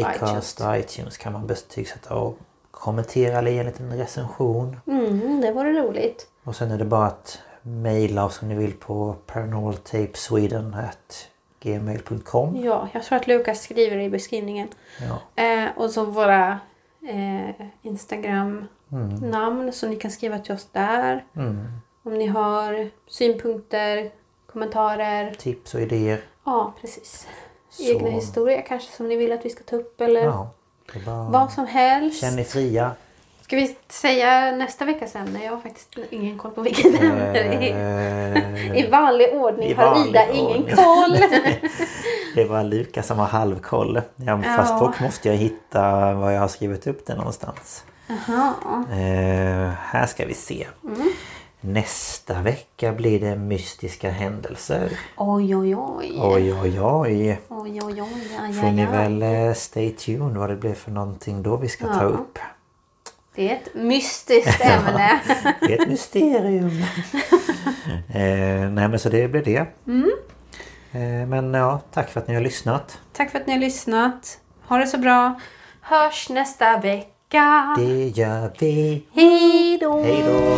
och iTunes kan man betygsätta och kommentera eller ge en liten recension. Mm, det vore roligt. Och sen är det bara att mejla oss om ni vill på paranormaltapesweden.gmail.com Ja, jag tror att Lukas skriver det i beskrivningen. ja. Eh, och så våra eh, Instagram-namn så ni kan skriva till oss där. mm. Om ni har synpunkter, kommentarer. Tips och idéer. Ja, precis. Så- Egna historier kanske som ni vill att vi ska ta upp eller Ja, bara... vad som helst. Känn er fria. Ska vi säga nästa veckas ämne? Jag har faktiskt ingen koll på vilket ämne det är. Eh, I vanlig ordning I har vanlig Ida ingen ordning. koll. Det var Lukas som har halvkoll. Ja, Ja. Fast dock måste jag hitta var jag har skrivit upp det någonstans. Jaha. Eh, här ska vi se. Mm. Nästa vecka blir det mystiska händelser. Oj, oj, oj. Oj, oj, oj. Oj, oj, oj. Aj, Får ni väl eh, stay tuned vad det blir för någonting då vi ska ta Ja. upp. Det är ett mystiskt ämne. Det är ett mysterium. eh, nej men så det blir det. Mm. Eh, men ja, tack för att ni har lyssnat. Tack för att ni har lyssnat. Ha det så bra. Hörs nästa vecka. Det gör vi. Hej då! Hej då!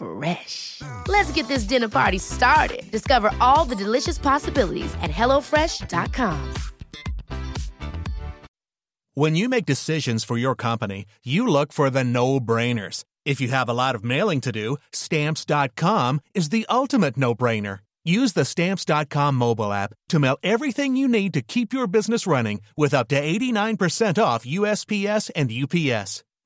Fresh. Let's get this dinner party started. Discover all the delicious possibilities at hellofresh.com. When you make decisions for your company, you look for the no-brainers. If you have a lot of mailing to do, stamps.com is the ultimate no-brainer. Use the stamps.com mobile app to mail everything you need to keep your business running with up to 89% off USPS and UPS.